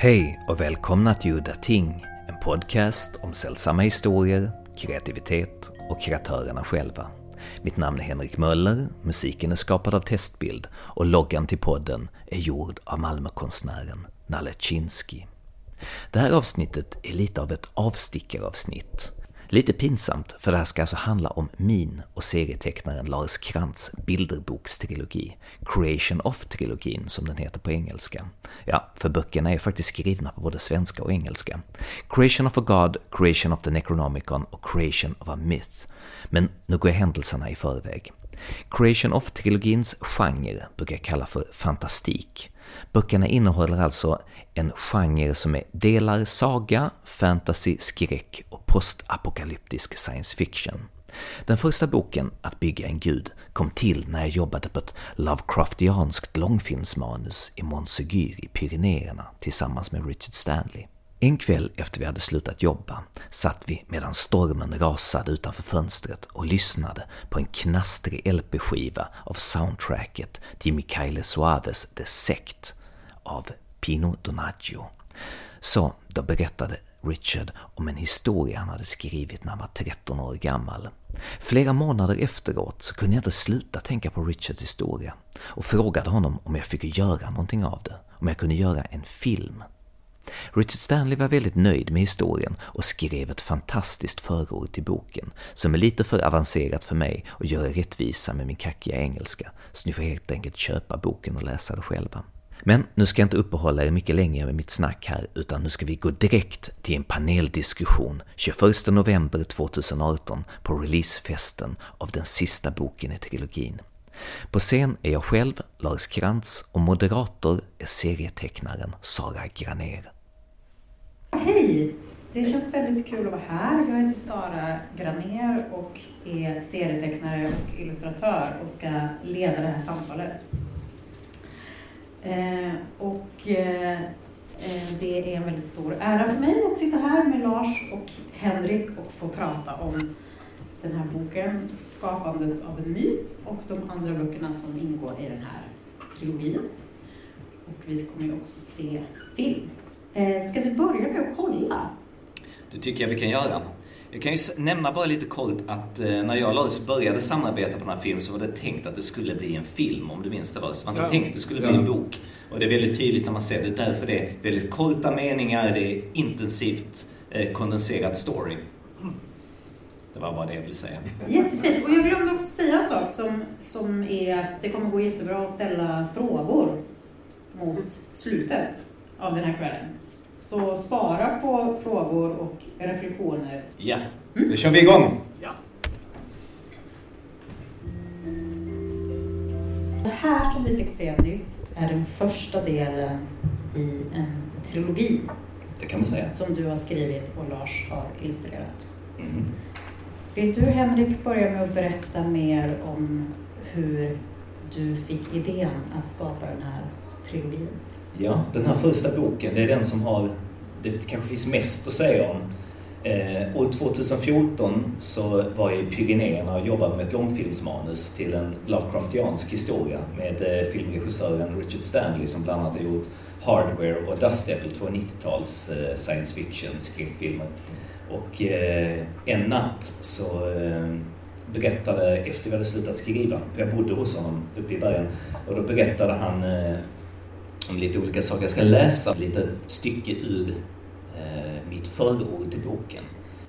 Hej och välkomna till Udda Ting, en podcast om sällsamma historier, kreativitet och kreatörerna själva. Mitt namn är Henrik Möller, musiken är skapad av Testbild och loggan till podden är gjord av Malmökonstnären Nalle Chinsky. Det här avsnittet är lite av ett avstickaravsnitt Lite pinsamt, för det här ska alltså handla om min och serietecknaren Lars Krantz bilderbokstrilogi, Creation of-trilogin som den heter på engelska. Ja, för böckerna är faktiskt skrivna på både svenska och engelska. Creation of a God, Creation of the Necronomicon och Creation of a Myth. Men nu går jag händelserna i förväg. Creation of-trilogins genre brukar jag kalla för fantastik. Böckerna innehåller alltså en genre som är delar saga, fantasy, skräck och postapokalyptisk science fiction. Den första boken, Att bygga en gud, kom till när jag jobbade på ett Lovecraftianskt långfilmsmanus i Montsegur i Pyrenéerna tillsammans med Richard Stanley. En kväll efter vi hade slutat jobba satt vi medan stormen rasade utanför fönstret och lyssnade på en knastrig LP-skiva av soundtracket till Michael Suaves The Sect av Pino Donaggio. Så då berättade Richard om en historia han hade skrivit när han var 13 år gammal. Flera månader efteråt så kunde jag inte sluta tänka på Richards historia och frågade honom om jag fick göra någonting av det, om jag kunde göra en film. Richard Stanley var väldigt nöjd med historien och skrev ett fantastiskt förord till boken, som är lite för avancerat för mig och göra rättvisa med min kackiga engelska, så ni får helt enkelt köpa boken och läsa det själva. Men nu ska jag inte uppehålla er mycket längre med mitt snack här, utan nu ska vi gå direkt till en paneldiskussion 21 november 2018 på releasefesten av den sista boken i trilogin. På scen är jag själv, Lars Krantz, och moderator är serietecknaren Sara Graner. Hej! Det känns väldigt kul att vara här. Jag heter Sara Graner och är serietecknare och illustratör och ska leda det här samtalet. Eh, och eh, eh, det är en väldigt stor ära för mig att sitta här med Lars och Henrik och få prata om den här boken, Skapandet av en myt och de andra böckerna som ingår i den här trilogin. Och vi kommer ju också se film. Ska vi börja med att kolla? Det tycker jag vi kan göra. Jag kan ju nämna bara lite kort att eh, när jag och Lars började samarbeta på den här filmen så var det tänkt att det skulle bli en film, om du minns det var. Så man ja. tänkte att det skulle bli en bok. Och det är väldigt tydligt när man ser det. Därför det är väldigt korta meningar, det är intensivt eh, kondenserad story. Det var bara det jag ville säga. Jättefint. Och jag glömde också säga en sak som, som är att det kommer gå jättebra att ställa frågor mot slutet av den här kvällen. Så spara på frågor och reflektioner. Ja, mm? då kör vi igång. Ja. Det här som vi fick se nyss är den första delen i en trilogi. Det kan man säga. Som du har skrivit och Lars har illustrerat. Mm. Vill du Henrik börja med att berätta mer om hur du fick idén att skapa den här trilogin? Ja, den här första boken, det är den som har, det kanske finns mest att säga om. Eh, år 2014 så var jag i Pyrenéerna och jobbade med ett långfilmsmanus till en Lovecraftiansk historia med eh, filmregissören Richard Stanley som bland annat har gjort Hardware och Dust Devil, två 90-tals eh, science fiction skräckfilmer. Och eh, en natt så eh, berättade, efter vi hade slutat skriva, för jag bodde hos honom uppe i bergen, och då berättade han eh, om lite olika saker. Jag ska läsa lite stycke ur eh, mitt förord till boken.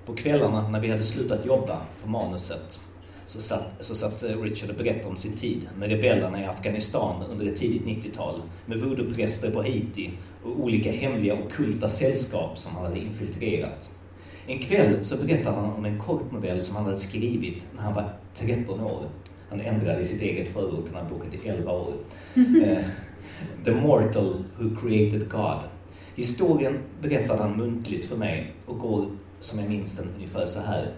På kvällarna när vi hade slutat jobba på manuset så satt, så satt Richard och berättade om sin tid med rebellerna i Afghanistan under ett tidigt 90-tal, med voodoo-präster på Haiti och olika hemliga och kulta sällskap som han hade infiltrerat. En kväll så berättade han om en kortnovell som han hade skrivit när han var 13 år. Han ändrade sitt eget förord till den här boken till 11 år. The Mortal Who Created God. Historien berättade han muntligt för mig och går, som jag minns den, ungefär så här.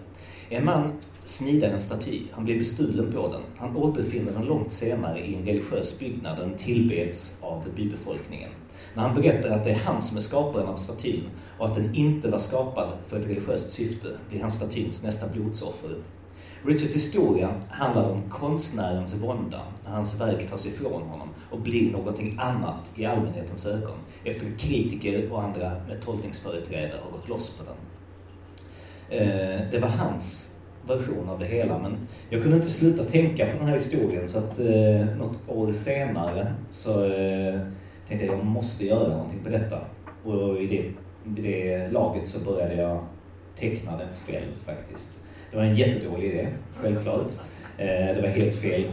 En man snidar en staty. Han blir bestulen på den. Han återfinner den långt senare i en religiös byggnad. Den tillbeds av bybefolkningen. När han berättar att det är han som är skaparen av statyn och att den inte var skapad för ett religiöst syfte blir han statyns nästa blodsoffer. Richards historia handlar om konstnärens vånda när hans verk tas ifrån honom och blir någonting annat i allmänhetens ögon efter att kritiker och andra med tolkningsföreträdare har gått loss på den. Eh, det var hans version av det hela men jag kunde inte sluta tänka på den här historien så att eh, något år senare så eh, tänkte jag att jag måste göra någonting på detta. Och i det, i det laget så började jag teckna den själv faktiskt. Det var en jättedålig idé, självklart. Eh, det var helt fel.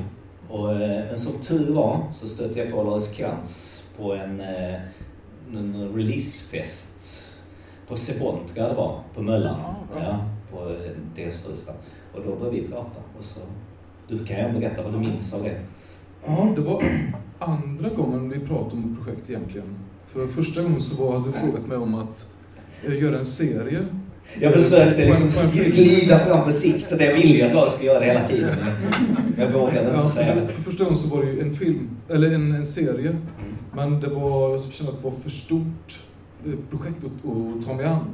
Och, eh, men som tur var så stötte jag på Lars Krantz på en, eh, en releasefest på Sebon, tror jag det var, på Möllan. Ja, på deras första. Och då började vi prata. Och så, du kan ju berätta vad du minns av det. Ja, det var andra gången vi pratade om projekt egentligen. För första gången så var, hade du frågat mig om att göra en serie jag försökte liksom glida fram försiktigt. Jag ville ju att jag skulle göra det hela tiden. Men jag vågade inte säga det. För första gången så var det ju en film, eller en, en serie. Mm. Men det var, jag kände att det var för stort eh, projekt att, att ta mig an.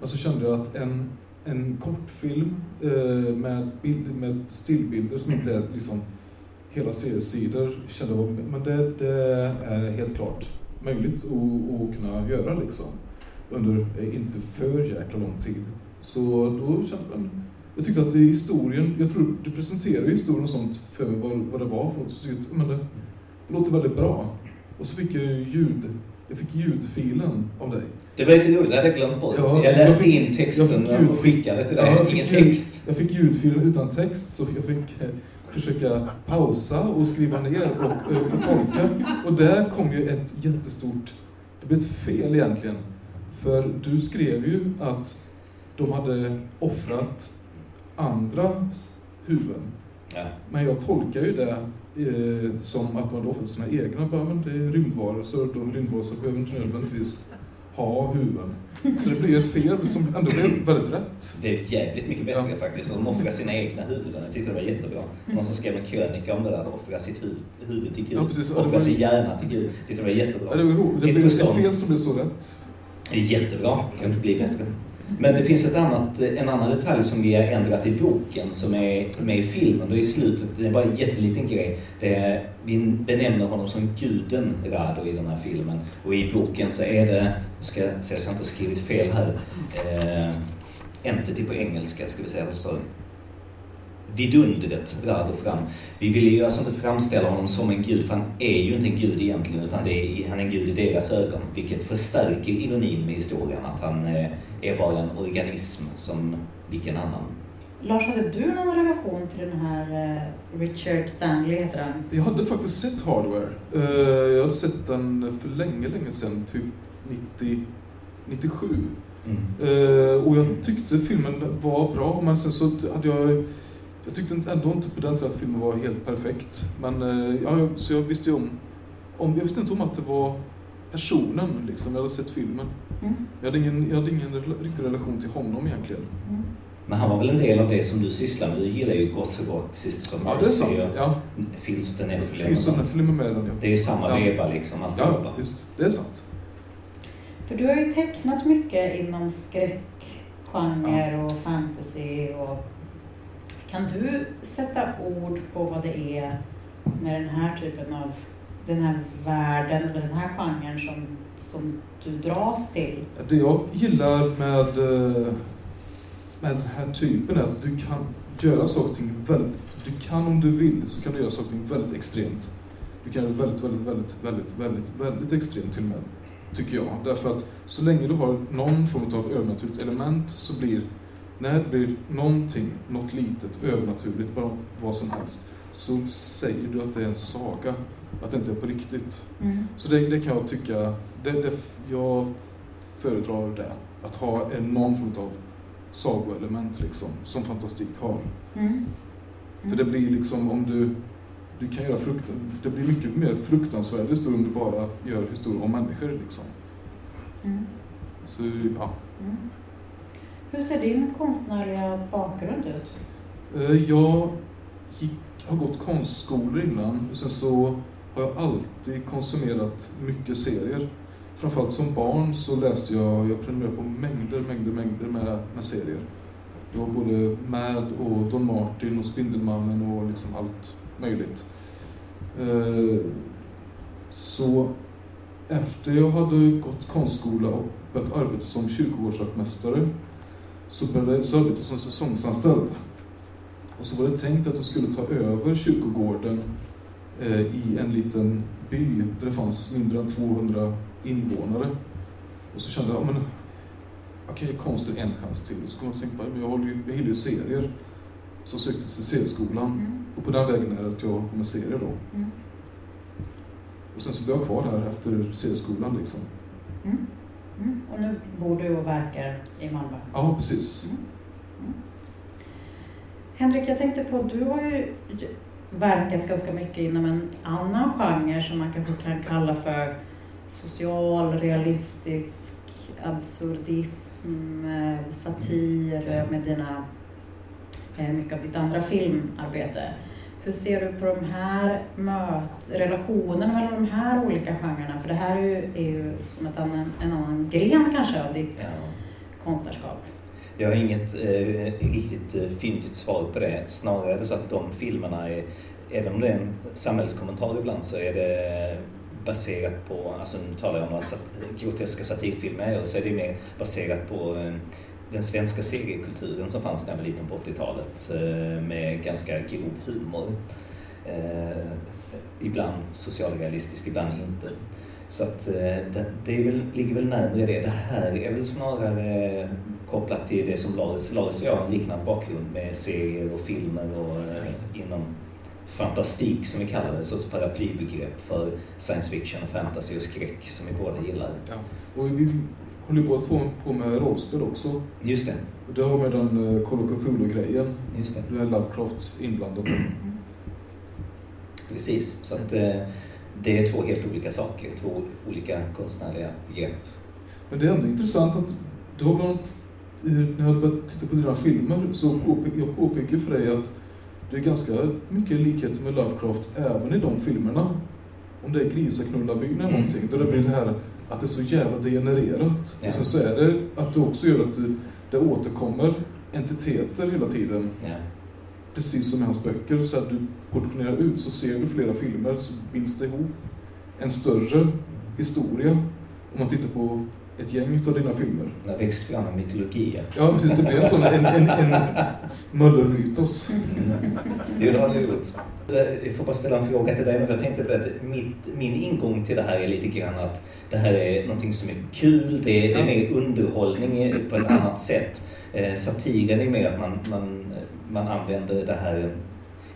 Men så kände jag att en, en kortfilm eh, med, bild, med stillbilder som inte är liksom hela seriesidor, kände jag, men det, det är helt klart möjligt att, att kunna göra liksom under inte för jäkla lång tid. Så då kände man, jag tyckte att historien, jag tror du presenterade historien och sånt för mig, vad, vad det var för något. Så tyckte, men det, det låter väldigt bra. Och så fick jag ljud, jag fick ljudfilen av dig. Det var lite roligt, jag hade glömt bort. Ja, jag läste jag fick, in texten och skickade till dig. Ja, Ingen text. Jag fick ljudfilen utan text, så jag fick eh, försöka pausa och skriva ner och, och, och tolka. Och där kom ju ett jättestort, det blev ett fel egentligen. För du skrev ju att de hade offrat andras huvuden. Ja. Men jag tolkar ju det eh, som att de hade offrat sina egna. Bara, men det är rymdvarelser, de rymdvarelser behöver inte nödvändigtvis ha huvuden. Så det blir ett fel som ändå blev väldigt rätt. Det är jävligt mycket bättre ja. faktiskt. De offrar sina egna huvuden. Jag tyckte det var jättebra. Någon som skrev en krönika om det där, att offra sitt huvud, huvud till Gud. Ja, precis. Offra sin hjärna till Gud. Jag tyckte det var jättebra. Ja, det, var, det blev ett fel som blev så rätt. Det är jättebra, det kan inte bli bättre. Men det finns ett annat, en annan detalj som vi har ändrat i boken som är med i filmen. Och i slutet, det är bara en jätteliten grej. Det är, vi benämner honom som guden Rado i den här filmen. Och i boken så är det, jag ska se så jag inte skrivit fel här, eh, entity på engelska ska vi säga, det står vidundret Rado fram. Vi ville ju alltså inte framställa honom som en gud, för han är ju inte en gud egentligen, utan det är, han är en gud i deras ögon. Vilket förstärker ironin med historien, att han eh, är bara en organism som vilken annan. Lars, hade du någon relation till den här eh, Richard Stanley, heter han? Jag hade faktiskt sett Hardware. Eh, jag hade sett den för länge, länge sedan, typ 90, 97. Mm. Och jag tyckte filmen var bra, men sen så hade jag jag tyckte ändå inte på den tiden att filmen var helt perfekt. Men eh, ja, så jag visste ju om, om, jag visste inte om att det var personen liksom. Jag hade sett filmen. Mm. Jag, hade ingen, jag hade ingen riktig relation till honom egentligen. Mm. Men han var väl en del av det som du sysslar med? Du gillar ju Goth Rock, Sisters of Ja, det är sant. Ja. Fields of the Nephilim. Fields of the Nephilim är med den, ja. Det är samma ja. veva liksom, alltihopa. Ja, visst. Det är sant. För du har ju tecknat mycket inom skräckgenre ja. och fantasy och kan du sätta ord på vad det är med den här typen av, den här världen och den här genren som, som du dras till? Det jag gillar med, eh, med den här typen är att du kan göra saker och ting väldigt, du kan om du vill så kan du göra saker och ting väldigt extremt. Du kan göra väldigt, väldigt, väldigt, väldigt, väldigt, väldigt extremt till och med, tycker jag. Därför att så länge du har någon form av övernaturligt element så blir när det blir någonting, något litet, övernaturligt, bara vad som helst, så säger du att det är en saga, att det inte är på riktigt. Mm. Så det, det, kan jag tycka, det, det, jag föredrar det. Att ha en, någon form av sagoelement liksom, som fantastik har. Mm. Mm. För det blir liksom, om du, du kan göra fruktan, det blir mycket mer fruktansvärd historia om du bara gör historier om människor liksom. Mm. Så, ja. Hur ser din konstnärliga bakgrund ut? Eh, jag gick, har gått konstskolor innan och sen så har jag alltid konsumerat mycket serier. Framförallt som barn så läste jag, jag prenumererade på mängder, mängder, mängder med, med serier. Det var både Mad och Don Martin och Spindelmannen och liksom allt möjligt. Eh, så efter jag hade gått konstskola och börjat arbeta som kyrkogårdsvaktmästare så började jag arbeta som säsongsanställd. Och så var det tänkt att jag skulle ta över kyrkogården eh, i en liten by där det fanns mindre än 200 invånare. Och så kände jag, men okej, okay, konst är en chans till. Så kom jag tänka, men jag håller ju, jag ju serier. Så jag sökte till serieskolan. Mm. Och på den vägen är det att jag håller med serier då. Mm. Och sen så blev jag kvar här efter serieskolan liksom. Mm. Mm. Och nu bor du och verkar i Malmö? Ja, precis. Mm. mm. Henrik, jag tänkte på, du har ju verkat ganska mycket inom en annan genre som man kanske kan kalla för socialrealistisk absurdism, eh, satir med dina, eh, mycket av ditt andra filmarbete. Hur ser du på de här möt, relationen mellan de här olika genrerna? För det här är ju, är ju som ett annan, en annan gren kanske av ditt ja. konstnärskap. Jag har inget eh, riktigt eh, fyndigt svar på det. Snarare är det så att de filmerna är, även om det är en samhällskommentar ibland, så är det baserat på, alltså nu talar jag om några sat groteska satirfilmer, och så är det mer baserat på eh, den svenska seriekulturen som fanns när jag var liten på 80-talet eh, med ganska grov humor. Eh, ibland socialrealistisk, ibland inte. Så att det, det väl, ligger väl närmare det. Det här är väl snarare kopplat till det som Lars, Lars och jag har en liknande bakgrund med serier och filmer och inom fantastik som vi kallar det, en sorts paraplybegrepp för science fiction, fantasy och skräck som vi båda gillar. Ja. Och vi håller båda två på med rollspel också. Just det. Och det har med den uh, Call of Cthulhu-grejen. Just det. Det är Lovecraft inblandat. Precis, så att uh, det är två helt olika saker, två olika konstnärliga begrepp. Men det är ändå intressant att du har bland annat, eh, när jag börjat titta på dina filmer, så påpe jag påpekar för dig att det är ganska mycket likheter med Lovecraft även i de filmerna. Om det är Grisaknullarbyn eller någonting, där det blir det här att det är så jävla degenererat. Ja. Och sen så är det att det också gör att du, det återkommer entiteter hela tiden. Ja. Precis som i hans böcker, så att du portionerar ut så ser du flera filmer så binds det ihop en större historia. Om man tittar på ett gäng av dina filmer. Det har växt fram en mytologi. Ja, precis. Det blir en sån, en, en, en Möllermytos. Jo, det har det gjort. Jag får bara ställa en fråga till dig, för jag tänkte att mitt, min ingång till det här är lite grann att det här är någonting som är kul, det är, det är mer underhållning på ett annat sätt. Eh, satiren är mer att man, man, man använder det här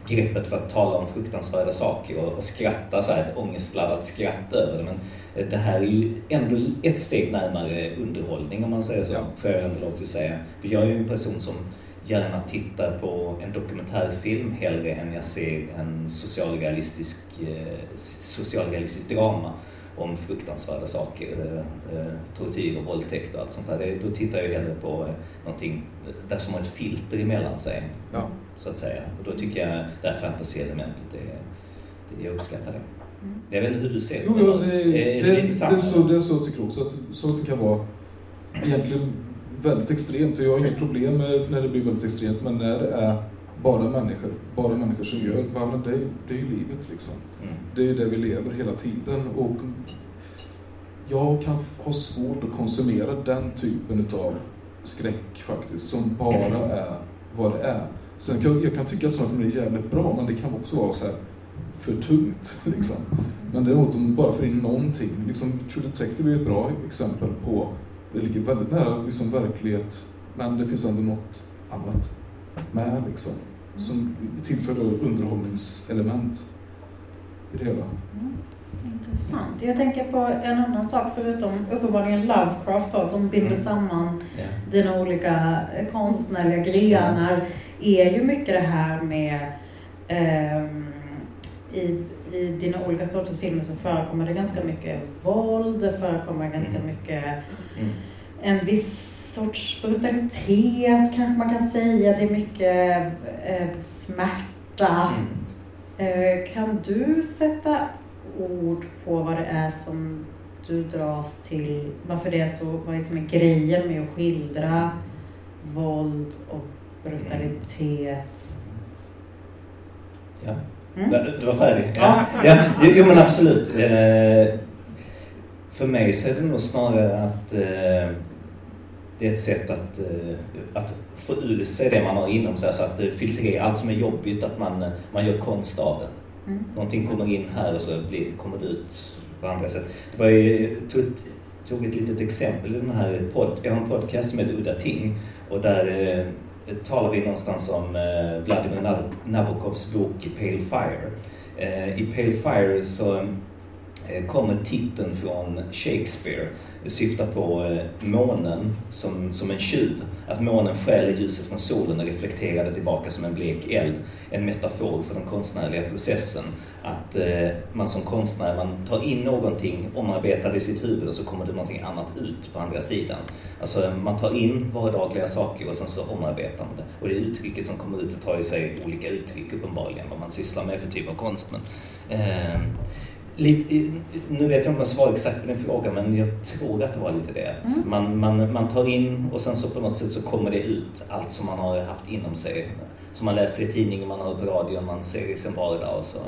greppet för att tala om fruktansvärda saker och, och skratta så här, ett ångestladdat skratt över det. Men eh, det här är ju ändå ett steg närmare underhållning om man säger så, ja. får jag ändå lov att säga. För jag är ju en person som gärna tittar på en dokumentärfilm hellre än jag ser en socialrealistisk, eh, socialrealistisk drama om fruktansvärda saker, eh, eh, tortyr och våldtäkt och allt sånt där. Då tittar jag hellre på eh, någonting där som har ett filter emellan sig. Ja. Så att säga. Och då tycker jag det här fantasy-elementet, det, det, jag uppskattar det. Mm. Jag vet inte hur du ser på det. det, är, det, det, det, är så, det är så jag tycker också, att, så att det kan vara egentligen väldigt extremt. Jag har inget problem med när det blir väldigt extremt, men när det är bara människor, bara människor som gör, ja, det, det är ju livet liksom. Mm. Det är det vi lever hela tiden. Och jag kan ha svårt att konsumera den typen av skräck faktiskt, som bara är vad det är. Sen kan jag kan tycka att sådana är jävligt bra, men det kan också vara så här för tungt. Liksom. Men däremot om du bara får in någonting, liksom True Detective är ett bra exempel på, det ligger väldigt nära liksom, verklighet, men det finns ändå något annat med liksom som tillför underhållningselement i det hela. Mm. Intressant. Jag tänker på en annan sak förutom uppenbarligen Lovecraft då, som binder mm. samman yeah. dina olika konstnärliga grenar är ju mycket det här med um, i, i dina olika storstadsfilmer så förekommer det ganska mycket våld, det förekommer ganska mm. mycket mm. en viss sorts brutalitet kanske man kan säga. Det är mycket eh, smärta. Mm. Eh, kan du sätta ord på vad det är som du dras till? Varför det är så, vad är som är grejen med att skildra våld och brutalitet. Ja. Mm. Du var färdig? Ja. ja. Jo men absolut. Eh, för mig så är det nog snarare att eh, det är ett sätt att, eh, att få ur sig det man har inom sig. Alltså att filtrera allt som är jobbigt, att man, man gör konst av det. Mm. Någonting kommer in här och så blir, kommer det ut på andra sätt. Det var ju, tog, ett, tog ett litet exempel i den här pod, jag har en podcast som heter Udda Ting och där Eh, talar vi någonstans om eh, Vladimir Nabokovs bok Pale Fire. Eh, I Pale Fire så eh, kommer titeln från Shakespeare syftar på eh, månen som, som en tjuv. Att månen stjäl ljuset från solen och reflekterar det tillbaka som en blek eld. En metafor för den konstnärliga processen. Att eh, man som konstnär, man tar in någonting, omarbetar det i sitt huvud och så kommer det någonting annat ut på andra sidan. Alltså man tar in vardagliga saker och sen så omarbetar man det. Och det uttrycket som kommer ut, det tar i sig olika uttryck uppenbarligen, vad man sysslar med för typ av konst. Men, eh, nu vet jag inte om jag svarar exakt på din fråga men jag tror att det var lite det. Mm. Man, man, man tar in och sen så på något sätt så kommer det ut allt som man har haft inom sig. Som man läser i tidningen, man hör på radion, man ser i sin vardag och så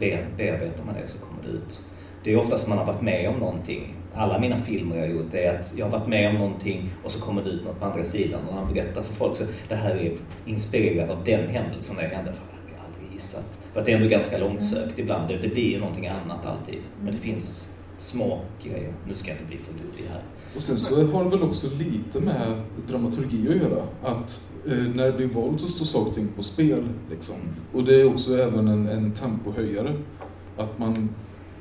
bearbetar man det så kommer det ut. Det är oftast man har varit med om någonting. Alla mina filmer jag har gjort är att jag har varit med om någonting och så kommer det ut något på andra sidan. Och man berättar för folk så det här är inspirerat av den händelsen där hände. För gissat. För att det är ändå ganska långsökt ibland. Det, det blir ju någonting annat alltid. Men det finns små grejer. Nu ska jag inte bli för luddig här. Och sen så har det väl också lite med dramaturgi att göra. Att eh, när det blir våld så står saker och ting på spel. Liksom. Och det är också även en, en tempohöjare. Att man,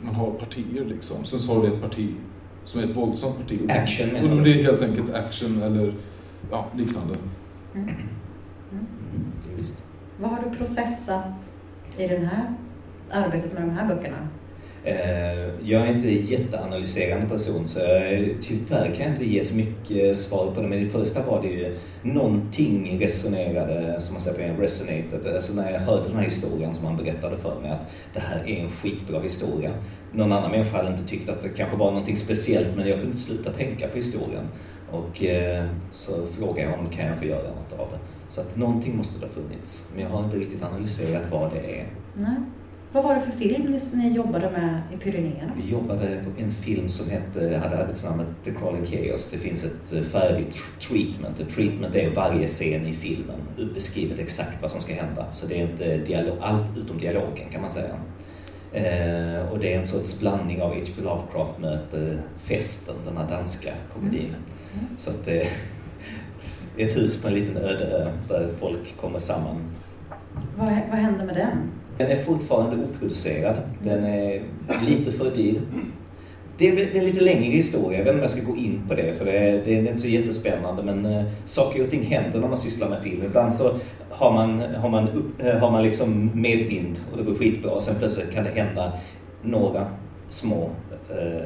man har partier liksom. Sen så har det ett parti som är ett våldsamt parti. Action Och då blir det helt enkelt action eller ja, liknande. Mm. Vad har du processat i den här arbetet med de här böckerna? Eh, jag är inte en jätteanalyserande person så tyvärr kan jag inte ge så mycket svar på det. Men det första var det ju någonting resonerade, som man säger på resonated. Alltså när jag hörde den här historien som han berättade för mig att det här är en skitbra historia. Någon annan människa hade inte tyckt att det kanske var någonting speciellt men jag kunde inte sluta tänka på historien. Och eh, så frågade jag om kan jag få göra något av det. Så att någonting måste det ha funnits. Men jag har inte riktigt analyserat vad det är. Nej. Vad var det för film ni jobbade med i Pyrenéerna? Vi jobbade på en film som hette, hade arbetsnamnet The Crawling Chaos. Det finns ett eh, färdigt treatment. Ett treatment är varje scen i filmen beskrivet exakt vad som ska hända. Så det är inte dialog, allt utom dialogen kan man säga. Eh, och det är en sorts blandning av H.P. Lovecraft möter Festen, den här danska komedin. Mm. Mm. Så att det ett hus på en liten öde ö där folk kommer samman. Vad, vad händer med den? Den är fortfarande oproducerad. Den är lite för dyr. Det är, det är en lite längre historia, jag vet inte om jag ska gå in på det för det är, det är inte så jättespännande men uh, saker och ting händer när man sysslar med film. Ibland så har man, har man, upp, uh, har man liksom medvind och det går skitbra och sen plötsligt kan det hända några små uh,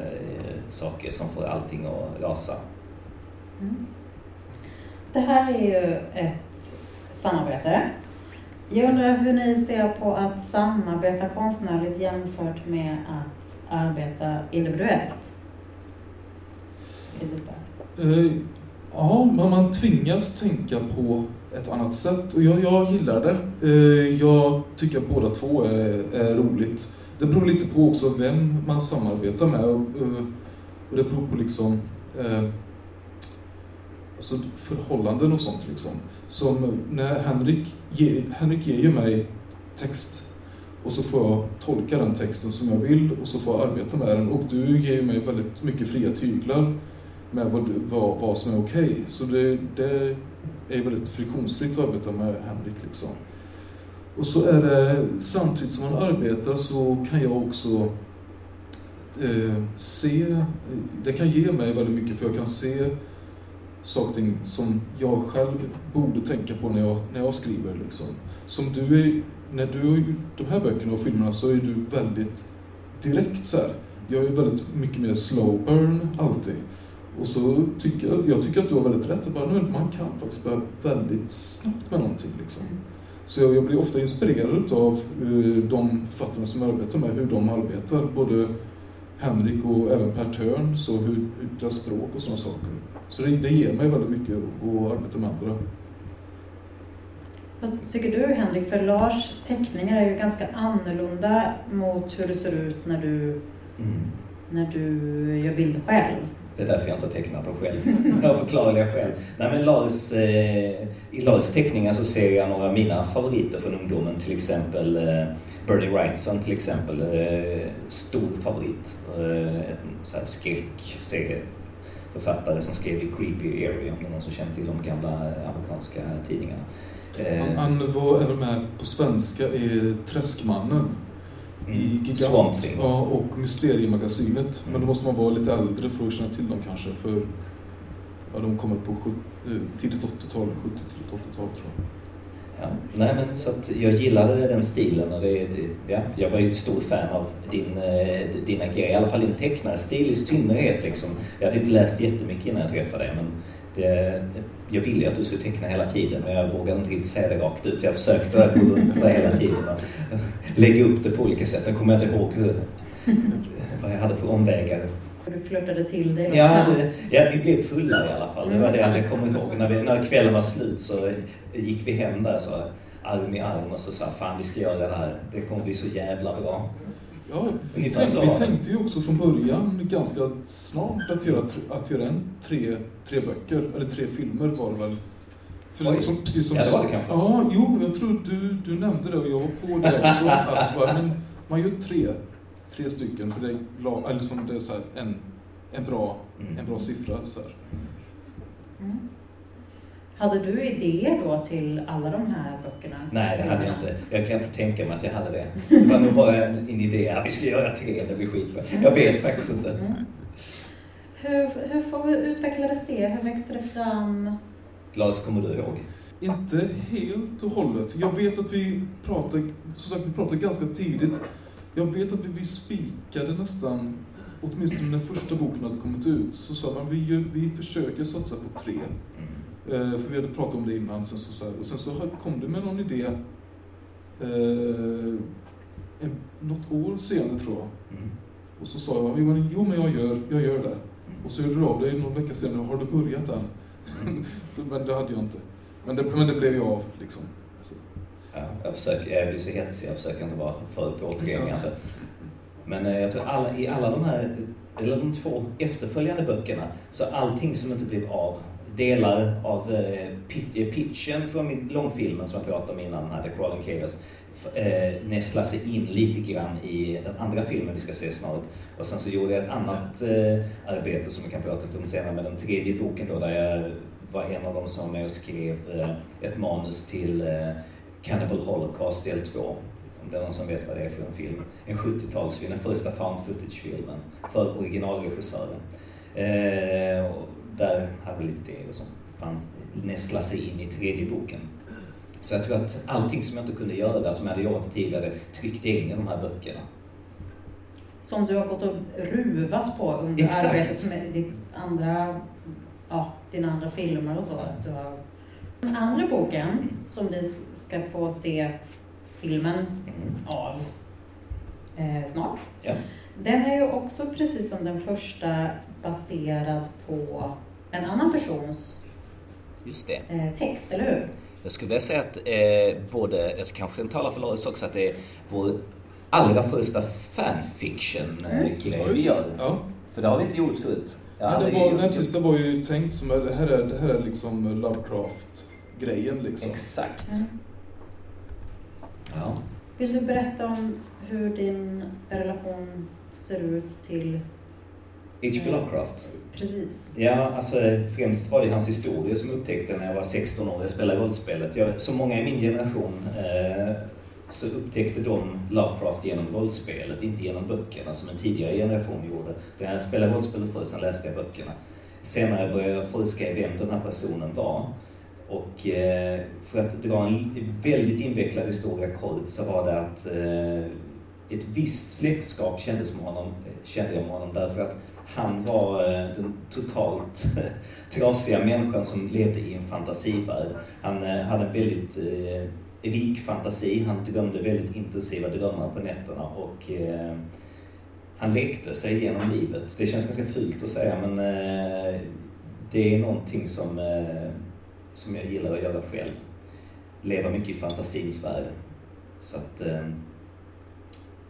saker som får allting att rasa. Mm. Det här är ju ett samarbete. Jag undrar hur ni ser på att samarbeta konstnärligt jämfört med att arbeta individuellt? Uh, ja, men man tvingas tänka på ett annat sätt och jag, jag gillar det. Uh, jag tycker att båda två är, är roligt. Det beror lite på också vem man samarbetar med och, uh, och det beror på liksom alltså förhållanden och sånt liksom. Som när Henrik, ge, Henrik ger ju mig text och så får jag tolka den texten som jag vill och så får jag arbeta med den. Och du ger ju mig väldigt mycket fria tyglar med vad, vad, vad som är okej. Okay. Så det, det är väldigt friktionsfritt att arbeta med Henrik. Liksom. Och så är det, samtidigt som man arbetar så kan jag också eh, se, det kan ge mig väldigt mycket för jag kan se saker som jag själv borde tänka på när jag, när jag skriver. Liksom. Som du är, när du har gjort de här böckerna och filmerna så är du väldigt direkt så här. Jag är väldigt mycket mer slow burn alltid. Och så tycker jag, jag tycker att du har väldigt rätt. Att bara, man kan faktiskt börja väldigt snabbt med någonting. Liksom. Så jag, jag blir ofta inspirerad av uh, eh, de författarna som jag arbetar med, hur de arbetar. Både Henrik och även Per Törn, så hur, hur deras språk och sådana saker. Så det, det ger mig väldigt mycket att arbeta med andra. Vad tycker du Henrik? För Lars teckningar är ju ganska annorlunda mot hur det ser ut när du, Mm. när du gör bilder själv. Det är därför jag inte har tecknat dem själv. Jag förklarar det själv. Nej, men Lars, eh, I Lars teckningar så ser jag några av mina favoriter från ungdomen. Till exempel eh, Bernie Wrightson till exempel. Eh, stor favorit. Eh, en så skräckserieförfattare som skrev i Creepy Area. Om det är någon som känner till de gamla amerikanska tidningarna. Eh, Han, han var även med på svenska i Träskmannen. I mm, Gigant ja, och Mysteriemagasinet. Men Mm. då måste man vara lite äldre för att känna till dem kanske. För ja, de kommer på eh, tidigt 80-tal, 70 tidigt 80-tal tror jag. Ja, nej men så att jag gillade den stilen och det, det, ja, jag var ju ett stort fan av din, eh, dina grejer, i alla fall din tecknarstil i synnerhet liksom. Jag hade inte läst jättemycket innan jag träffade dig men det, jag ville ju att du skulle teckna hela tiden men jag vågade inte riktigt säga det rakt ut. Jag försökte att gå runt det hela tiden och lägga upp det på olika sätt. Jag kommer inte ihåg hur, vad jag hade för omvägar. Du flörtade till dig Ja, det, ja, vi blev fulla i alla fall. Det var det jag kommer ihåg. När, vi, när kvällen var slut så gick vi hem där så arm i arm och så sa fan vi ska göra det här. Det kommer bli så jävla bra. Ja, vi, Ungefär tänk, så vi tänkte ju också från början ganska snart att göra, att göra en tre, tre böcker, eller tre filmer var det väl. För som, precis som Ja, det var det kanske. Ja, jo, jag tror du, du nämnde det och jag var på det också. att bara, men man gör tre, tre stycken för det är, eller som det är så här, en, en, bra, Mm. en bra siffra. Så här. Mm. Hade du idéer då till alla de här böckerna? Nej, det hade jag inte. Jag kan inte tänka mig att jag hade det. Det var nog bara en, en idé. Ja, vi ska göra tre, det blir skitbra. Jag vet faktiskt inte. Mm. Hur, hur får- utvecklades det? Hur växte det fram? Lars, kommer du ihåg? Inte helt och hållet. Jag vet att vi pratade, som sagt, vi pratade ganska tidigt. Jag vet att vi, vi spikade nästan, åtminstone när första boken hade kommit ut, så sa man vi, vi försöker satsa på tre. Mm. Eh, för vi hade pratat om det innan. Sen så, så här, och sen så kom det med någon idé eh, en, något år senare tror jag. Mm. Och så sa jag, jo men, jag, gör, jag gör det. Och så hörde du av dig någon vecka senare, har du börjat än? Mm. så, men det hade jag inte. Men det, men det blev ju av liksom. Ja, jag, försöker, jag blir så hetsig, jag försöker inte vara för påträngande. Men eh, jag tror alla, i alla de här, eller de två efterföljande böckerna, så allting som inte blev av, delar av eh, pit, eh, pitchen från min långfilmen som jag pratade om innan, här The Crawling Chaos, eh, nästlar sig in lite grann i den andra filmen vi ska se snart. Och sen så gjorde jag ett annat eh, arbete som vi kan prata lite om senare med den tredje boken då, där jag var en av dem som var med och skrev eh, ett manus till Cannibal Holocaust del 2. Om det är någon som vet vad det är för en film. En 70-talsfilm, den första found footage-filmen för originalregissören. Eh, och där hade vi lite idéer som fanns, nästla sig in i tredje boken. Så jag tror att allting som jag inte kunde göra, som jag hade jobbat tidigare, tryckte in i de här böckerna. Som du har gått och ruvat på under Exakt. arbetet med ditt andra, ja, dina andra filmer och så. Att du har... Den andra boken som ni ska få se filmen Mm. av eh, snart. Ja. Den är ju också precis som den första baserad på en annan persons Just det. eh, text, eller hur? Jag skulle vilja säga att eh, både, jag kanske den talar för Loris också, att det är vår allra första fanfiction-grej Ja, vi just gör. Ja. För det har vi inte gjort förut. Ja, det, var, nej, precis, det var ju tänkt som, det här är, det här är liksom Lovecraft-grejen liksom. Exakt. Mm. Ja. Vill du berätta om hur din relation ser ut till H.P. Lovecraft. precis? Ja, alltså främst var det hans historia som jag upptäckte när jag var 16 år och spelade rollspelet. Jag, som många i min generation eh, så upptäckte de Lovecraft genom rollspelet, inte genom böckerna som en tidigare generation gjorde. Jag spelade rollspelet först, sen läste jag böckerna. Senare började jag forska i vem den här personen var. Och eh, för att dra en väldigt invecklad historia kort så var det att eh, ett visst släktskap kändes med honom, kände jag med honom därför att han var eh, den totalt trasiga människan som levde i en fantasivärld. Han eh, hade en väldigt eh, rik fantasi, han drömde väldigt intensiva drömmar på nätterna och eh, han lekte sig genom livet. Det känns ganska fult att säga men det är någonting som, som jag gillar att göra själv. leva mycket i fantasins värld. Så att eh,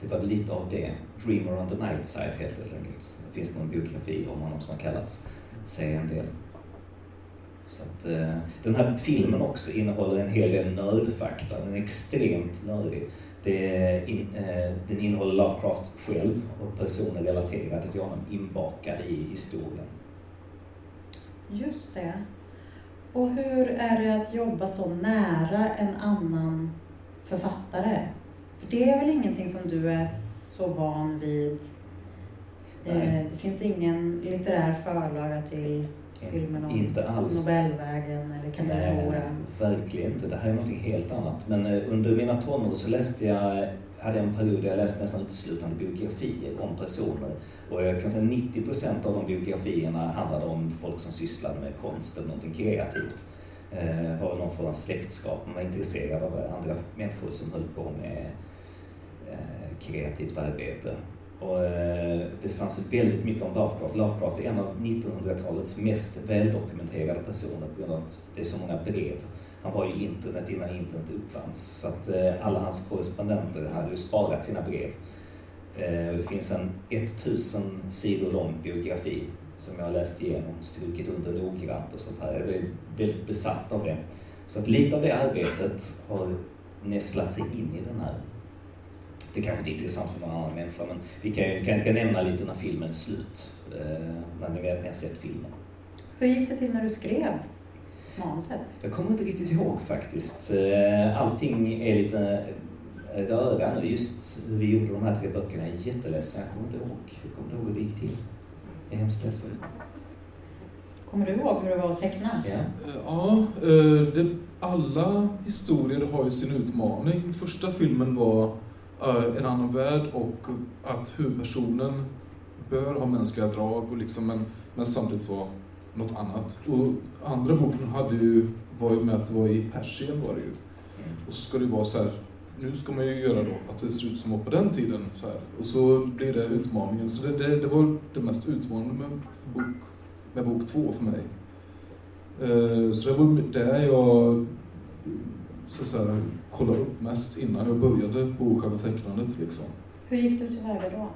det var väl lite av det. Dreamer on the night side helt enkelt. Det finns någon biografi om honom som har kallats, säger en del. Så att, eh, den här filmen också innehåller en hel del nördfakta. Den är extremt nördig. Det in, eh, den innehåller Lovecraft själv och personer relaterade till honom inbakade i historien. Just det. Och hur är det att jobba så nära en annan författare? För det är väl ingenting som du är så van vid? Eh, Nej. det finns ingen litterär förlaga till filmen om Inte alls. Nobelvägen eller Nej, Kaninhoran? verkligen inte. Det här är någonting helt annat. Men eh, under mina tonår så läste jag, hade en period där jag läste nästan uteslutande biografier om personer. Och jag kan säga 90% av de biografierna handlade om folk som sysslade med konst eller någonting kreativt. Eh, var någon form av släktskap. Man var intresserad av andra människor som höll på med eh, kreativt arbete. Och eh, det fanns väldigt mycket om Lovecraft. Lovecraft är en av 1900-talets mest väldokumenterade personer på grund av att det är så många brev. Han var ju internet innan internet uppfanns. Så att eh, alla hans korrespondenter hade ju sparat sina brev. Eh, det finns en 1000 sidor lång biografi som jag har läst igenom, strukit under noggrant och sånt här. Jag är väldigt besatt av det. Så att lite av det arbetet har nästlat sig in i den här det kanske inte är intressant för någon annan människa, men vi kan ju kan, kan nämna lite när filmen är slut, eh, när ni väl har sett filmen. Hur gick det till när du skrev manuset? Jag kommer inte riktigt ihåg faktiskt. Eh, allting är lite rörande. Just hur vi gjorde de här tre böckerna är jätteledsen. Jag kommer inte ihåg. Jag kommer inte ihåg hur det gick till. Jag är hemskt ledsen. Kommer du ihåg hur det var att teckna? Ja. Eh, Ja, eh, det, alla historier har ju sin utmaning. Första filmen var eh, en annan värld och att huvudpersonen bör ha mänskliga drag och liksom, men, men samtidigt vara något annat. Och andra boken hade ju, var ju med att det var i Persien var det ju. Mm. Och så ska det vara så här, nu ska man ju göra då att det ser ut som var på den tiden. Så här. Och så blir det utmaningen. Så det, det, det var det mest utmanande med bok, med bok två för mig. Eh, Så det var där jag så att säga, kollade upp mest innan jag började på själva tecknandet. Liksom. Hur gick du tillväga då?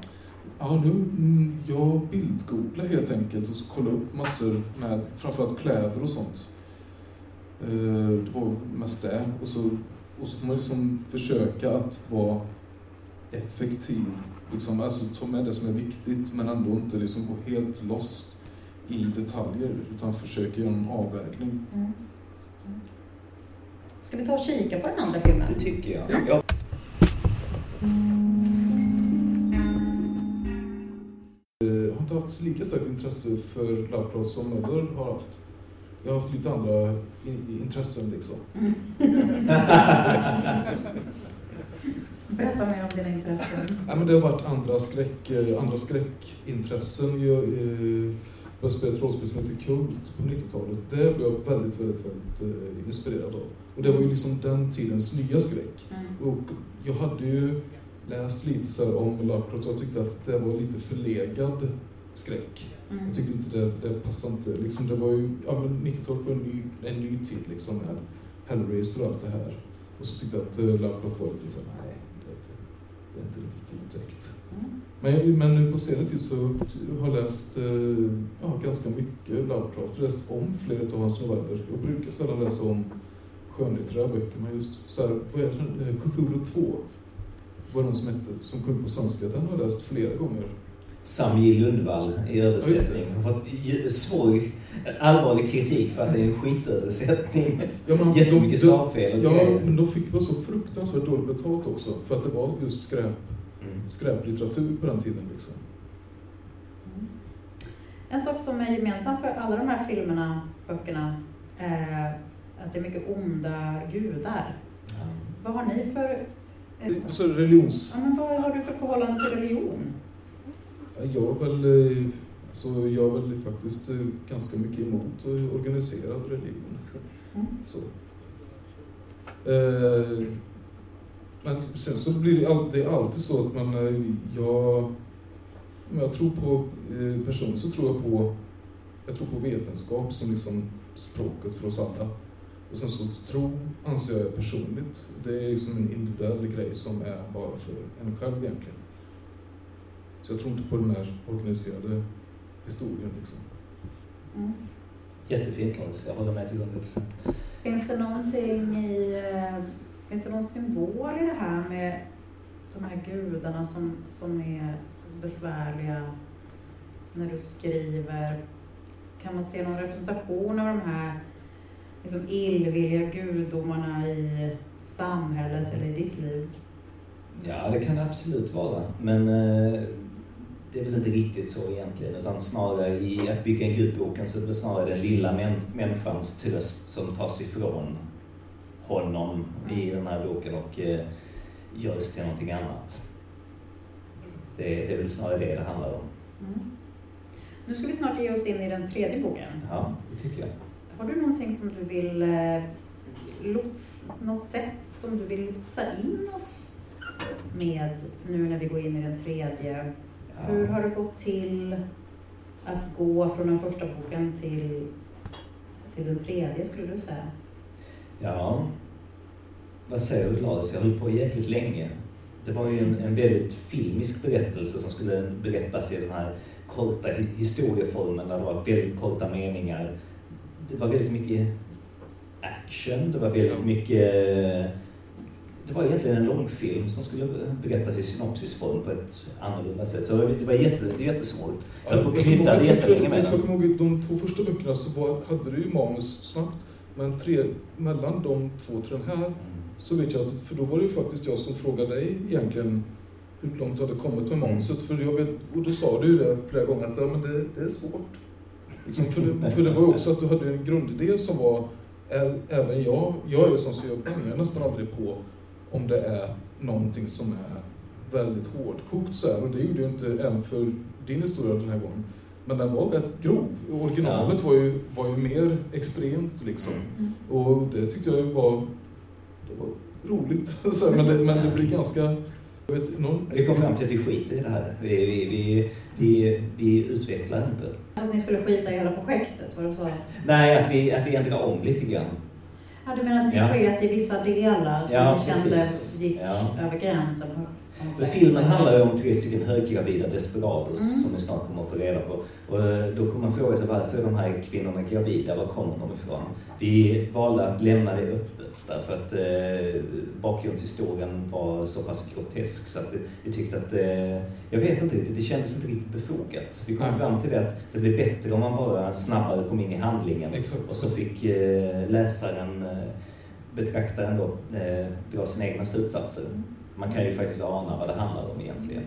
Ja, nu, mm, jag bildgooglade helt enkelt och så kollade upp massor med framförallt kläder och sånt. Eh, Det var mest det. Och så, och så får man liksom försöka att vara effektiv. Liksom, alltså ta med det som är viktigt men ändå inte liksom gå helt lost i detaljer utan försöka göra en avvägning. Mm. Mm. Ska vi ta och kika på den andra filmen? Det tycker jag. Ja. Ja. Inte haft lika starkt intresse för Lovecraft som Möller har haft. Jag har haft lite andra i- intressen liksom. Berätta mer om dina intressen. Ja, men det har varit andra, skräck, eh, andra skräckintressen. Jag, eh, jag har spelat rollspel som heter Kult på 90-talet. Det blev jag väldigt, väldigt, väldigt eh, inspirerad av. Och det var ju liksom den tidens nya skräck. Mm. Och jag hade ju läst lite så om Lovecraft och jag tyckte att det var lite förlegad skräck. Mm. Jag tyckte inte det, det passade inte. Liksom det var ju, ja, men 90-talet var en ny, en ny tid liksom med Hellraiser och allt det här. Och så tyckte jag att eh, Lovecraft var lite så här, nej, det är inte, det är inte riktigt otäckt. Mm. Men, men nu på senare tid så har jag läst eh, ja, ganska mycket Lovecraft. Jag har läst om flera av hans noveller. Jag brukar sällan läsa om skönlitterära böcker, men just så här, vad heter den? Eh, Cthulhu 2 var den som hette, som kom på svenska. Den har jag läst flera gånger. Sam J. Lundvall i översättning har fått ju- svår, allvarlig kritik för att det är en skitöversättning. Ja, men Jättemycket de- stavfel och Ja, grejer. men de fick väl så fruktansvärt dåligt betalt också. För att det var just skräp, Mm. skräplitteratur på den tiden. Liksom. Mm. En sak som är gemensam för alla de här filmerna, böckerna, är att det är mycket onda gudar. Vad har ni för... Så religions... Ja, men vad har du för förhållande till religion? Jag är väl, eh, alltså, jag är väl faktiskt eh, ganska mycket emot eh, organiserad religion. Mm. Så. Eh, men sen så blir det, all, det är alltid så att man, jag, om jag tror på eh, person så tror jag på, jag tror på vetenskap som liksom språket för oss alla. Och sen så tro anser jag personligt, det är liksom en individuell grej som är bara för en själv egentligen. Så jag tror inte på den här organiserade historien liksom. Mm. Jättefint Lars, jag håller med till 100 procent. Finns det någonting i, eh, finns det någon symbol i det här med de här gudarna som, som är besvärliga när du skriver? Kan man se någon representation av de här liksom illvilliga gudomarna i samhället eller i ditt liv? Ja, det kan det absolut vara. Men eh, det är väl inte riktigt så egentligen. Utan snarare i att bygga en gudboken så är det snarare den lilla människans tröst som tas ifrån honom i den här boken och eh, görs till någonting annat. Det, det är väl snarare det det handlar om. Mm. Nu ska vi snart ge oss in i den tredje boken. Ja, det tycker jag. Har du någonting som du vill eh, lots, något sätt som du vill lotsa in oss med nu när vi går in i den tredje? Hur har det gått till att gå från den första boken till, till den tredje skulle du säga? Ja, vad säger du Lars? Jag höll på jäkligt länge. Det var ju en, en väldigt filmisk berättelse som skulle berättas i den här korta historieformen där det var väldigt korta meningar. Det var väldigt mycket action, det var väldigt mycket det var egentligen en långfilm som skulle berättas i synopsisform på ett annorlunda sätt. Så det var jätte, det jättesvårt. Jag höll på att krydda jättelänge med den. Ihåg de två första böckerna så var, hade du ju manus snabbt. Men tre, mellan de två till den här så vet jag att, för då var det ju faktiskt jag som frågade dig egentligen hur långt du hade kommit med manuset. För jag vet, och då sa du ju det flera gånger att ja, men det, det är svårt. Liksom, för, det, för det var ju också att du hade en grundidé som var, även jag, jag är ju som så jag nästan aldrig på om det är någonting som är väldigt hårdkokt så här. Och det gjorde ju inte även för din historia den här gången. Men den var rätt grov. Originalet ja. var, ju, var ju mer extremt liksom. Mm. Och det tyckte jag var, det var roligt. men, det, men det blir ganska Vet, någon... Vi kom fram till att vi skiter i det här. Vi, vi, vi, vi, vi utvecklar inte. Att ni skulle skita i hela projektet, var det så? Nej, att vi, att vi ändrar om lite grann. Ja, du menar att ni ja. sket i vissa delar som ja, ni kände gick ja. över gränsen? För filmen handlar ju om tre stycken höggravida desperados mm. som vi snart kommer att få reda på. Och eh, då kommer man fråga sig varför är de här kvinnorna gravida? Var kommer de ifrån? Vi valde att lämna det öppet därför att eh, bakgrundshistorien var så pass grotesk så att vi tyckte att, eh, jag vet inte riktigt, det kändes inte riktigt befogat. Vi kom mm. fram till det att det blir bättre om man bara snabbare kom in i handlingen Exakt. och så fick eh, läsaren, eh, betraktaren då, eh, dra sina egna slutsatser. Man kan ju faktiskt ana vad det handlar om egentligen.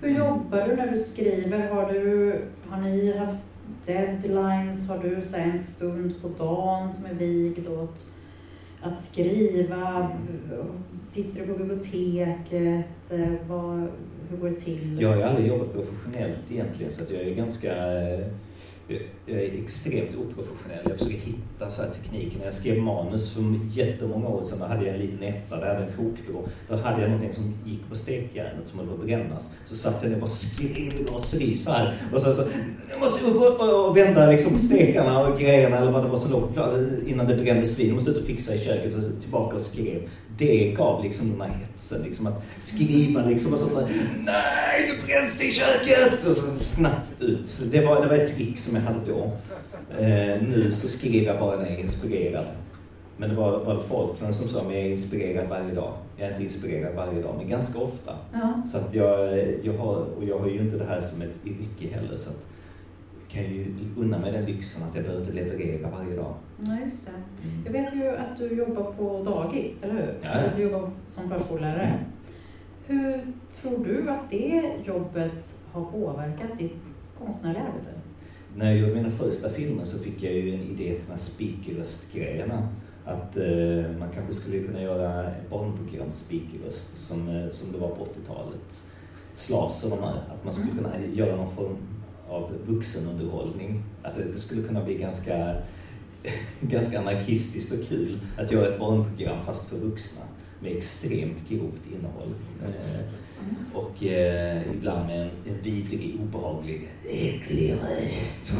Hur jobbar du när du skriver? Har, du, har ni haft deadlines? Har du så en stund på dagen som är vigd åt att skriva? Sitter du på biblioteket? Vad, hur går det till? Jag har ju aldrig jobbat professionellt egentligen så att jag är ganska jag är extremt oprofessionell. Jag försöker hitta så här tekniken. När jag skrev manus för jättemånga år sedan, då hade jag en liten etta, där jag hade en kokvrå. Då hade jag någonting som gick på stekjärnet som höll på att brännas. Så satt jag ner och bara skrev raseri så här. Och så, så jag måste upp och, och, och vända liksom stekarna och grejerna eller vad det var som låg innan det brändes vid. Jag måste ut och fixa i köket och så tillbaka och skrev det gav liksom den här hetsen. Liksom att skriva liksom och sånt där. Nej, nu bränns det i köket! Och så snabbt ut. Det var, det var ett trick som jag hade då. Eh, nu så skriver jag bara när jag är inspirerad. Men det var, var folk som sa att jag är inspirerad varje dag. Jag är inte inspirerad varje dag, men ganska ofta. Ja. Så att jag, jag har, och jag har ju inte det här som ett yrke heller. Så att kan ju unna mig den lyxen att jag behöver inte leverera varje dag. Nej, just det. Mm. Jag vet ju att du jobbar på dagis, eller hur? Ja. Du jobbar som förskollärare. Mm. Hur tror du att det jobbet har påverkat ditt konstnärliga arbete? När jag gjorde mina första filmer så fick jag ju en idé till de här speakerröstgrejerna. Att eh, man kanske skulle kunna göra ett barnprogram speakerröst som, eh, som det var på 80-talet. Slas och de här. Att man skulle mm. kunna göra någon form av vuxenunderhållning. Att det, skulle kunna bli ganska, ganska anarkistiskt och kul att göra ett barnprogram fast för vuxna med extremt grovt innehåll. Eh, och eh, ibland med en, en vidrig, obehaglig, äcklig röst.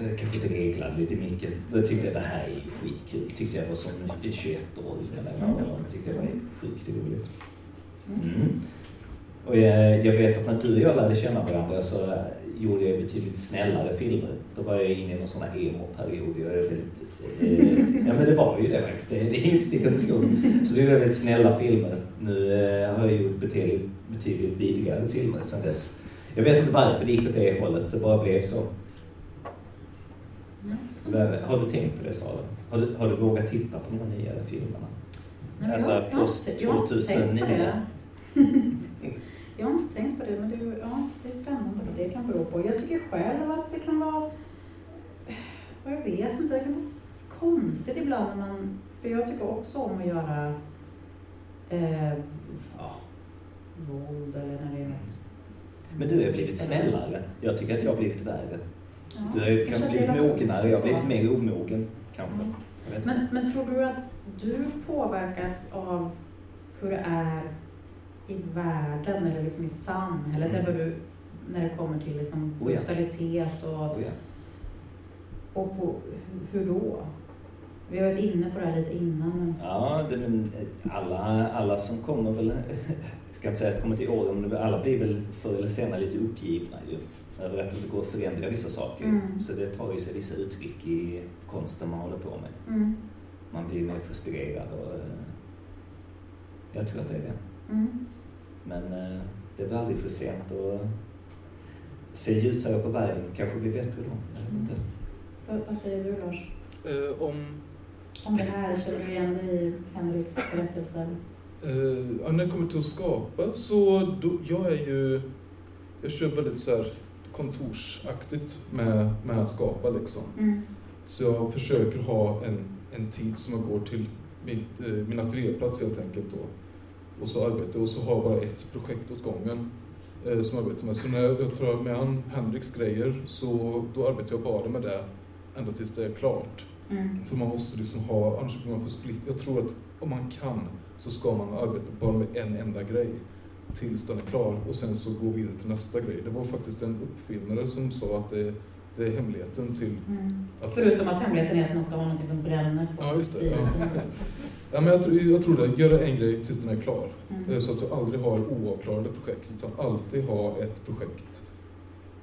eh, kanske dreglade lite mycket. Då tyckte jag det här är skitkul. Tyckte jag var som 21-åring eller vad Tyckte jag var sjukt roligt. Mm. Och jag, jag, vet att när du och jag lärde känna varandra så gjorde jag betydligt snällare filmer. Då var jag inne i någon sån här emo-period. Jag är väldigt, eh, ja men det var ju det faktiskt. Det, det är inte stickande skor. Så det är väldigt snälla filmer. Nu eh, har jag gjort betydligt, betydligt vidrigare filmer sedan dess. Jag vet inte varför det gick åt det hållet. Det bara blev så. Har du tänkt på det Sara? Har du, har du vågat titta på de nyare filmerna? Nej, alltså post 2009? Jag har inte tänkt på det, men det är, ja, det är spännande vad det kan bero på. Jag tycker själv att det kan vara, jag vet inte, det kan vara konstigt ibland när man, för jag tycker också om att göra eh, ja, våld eller när det är något. Men du har blivit snällare. Jag tycker att jag har blivit värre. Ja, du har ju kanske blivit mognare, jag har blivit mer omogen kanske. Mm. Men, men tror du att du påverkas av hur det är i världen eller liksom i samhället? Mm. du, när det kommer till liksom brutalitet och, oh ja. och på, hur då? Vi har varit inne på det här lite innan. Men... Ja, det, men alla, alla som kommer väl, jag ska inte säga att kommer till åren, men alla blir väl förr eller senare lite uppgivna ju. Över att det inte går att förändra vissa saker. Mm. Så det tar ju sig vissa uttryck i konsten man håller på med. Mm. Man blir mer frustrerad och eh, jag tror att det är det. Mm. Men eh, det är väl aldrig för sent att se ljusare på världen. kanske blir bättre då. Mm. Vad, vad säger du Lars? Eh, om... Om det här, känner du igen dig i Henriks berättelser? Eh, när det kommer till att skapa så, då, jag är ju, jag kör väldigt så här kontorsaktigt med, med att skapa liksom. Mm. Så jag försöker ha en, en tid som jag går till min, eh, min ateljéplats helt enkelt då och så arbetar och så har jag bara ett projekt åt gången eh, som jag arbetar med. Så när jag, jag tar med han, Henriks grejer så då arbetar jag bara med det ända tills det är klart. Mm. För man måste liksom ha, annars blir man för split. Jag tror att om man kan så ska man arbeta bara med en enda grej tills den är klar och sen så gå vidare till nästa grej. Det var faktiskt en uppfinnare som sa att det det är hemligheten till... Mm. Att... Förutom att hemligheten är att man ska ha något som bränner på Ja, just det. Ja. ja. men jag, tror, jag tror det. Göra en grej tills den är klar. Mm. Så att du aldrig har oavklarade projekt, utan alltid ha ett projekt.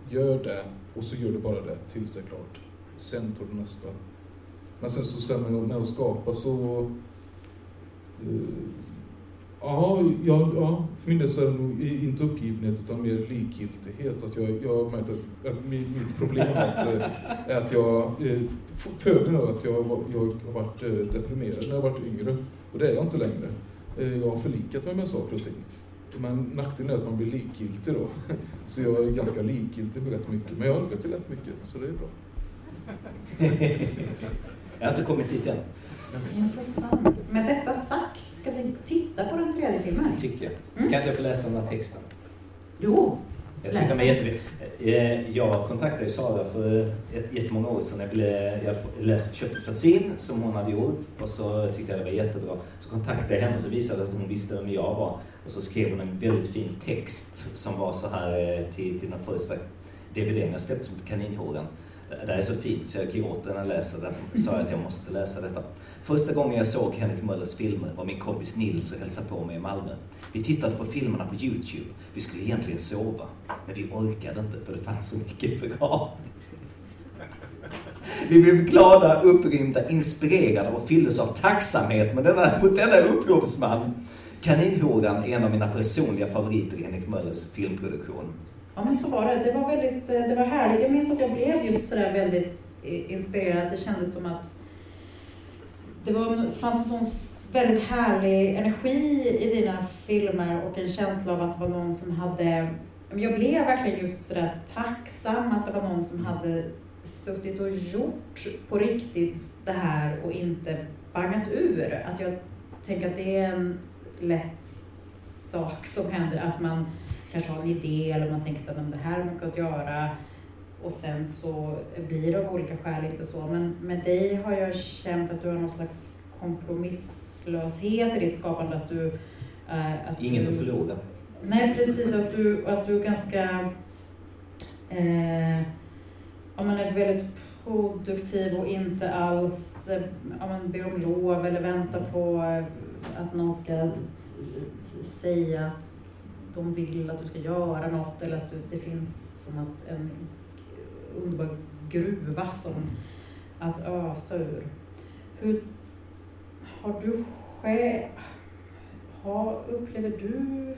Gör det och så gör du bara det tills det är klart. Sen tar du nästa. Men sen så sen med att skapa så... Uh, Ja, ja, ja, för min del så är det nog inte uppgivenhet utan mer likgiltighet. Att jag, jag märkt att, mitt problem är att, eh, är att jag, eh, fördelen att jag, jag har varit eh, deprimerad när jag varit yngre. Och det är jag inte längre. Eh, jag har förlikat mig med saker och ting. Men nackdelen är att man blir likgiltig då. Så jag är ganska likgiltig för rätt mycket. Men jag har lyckats till rätt mycket, så det är bra. jag har inte kommit dit än. Intressant. Med detta sagt, ska vi titta på den tredje filmen? tycker jag. Mm. Kan inte jag få läsa den här texten? Jo. Jag tyckte den var jätteviktig. Eh, jag kontaktade Sara för jättemånga år sedan. Jag, blev, jag läste, köpte ett fanzine som hon hade gjort och så tyckte jag det var jättebra. Så kontaktade jag henne och så visade att hon visste vem jag var. Och så skrev hon en väldigt fin text som var så här eh, till, till den första DVDn jag släppte som Kaninhåren. Det är så fint så jag gråter när jag läser det. Sa att jag måste läsa detta. Första gången jag såg Henrik Möllers filmer var min kompis Nils och hälsade på mig i Malmö. Vi tittade på filmerna på Youtube. Vi skulle egentligen sova, men vi orkade inte för det fanns så mycket bra. Vi blev glada, upprymda, inspirerade och fylldes av tacksamhet med denna, mot denna upphovsman. Kaninhoran är en av mina personliga favoriter i Henrik Möllers filmproduktion. Ja men så var det. Det var väldigt, eh, det var härligt. Jag minns att jag blev just sådär väldigt eh, inspirerad. Det kändes som att det, var, det fanns en sån väldigt härlig energi i dina filmer och en känsla av att det var någon som hade... Jag blev verkligen just sådär tacksam att det var någon som hade suttit och gjort på riktigt det här och inte bangat ur. Att jag tänker att det är en lätt sak som händer, att man kanske har en idé eller man tänker att det här har mycket att göra och sen så blir det av olika skäl inte så. Men med dig har jag känt att du har någon slags kompromisslöshet i ditt skapande. Att du, äh, att Inget du, att förlora. Nej, precis. Att du, att du är ganska... Eh, ja, man är väldigt produktiv och inte alls eh, ja, men, be om lov eller vänta på eh, att någon ska säga att de vill att du ska göra något eller att du, det finns som att en underbar gruva som att ösa ur. Hur har du själv, har, upplever du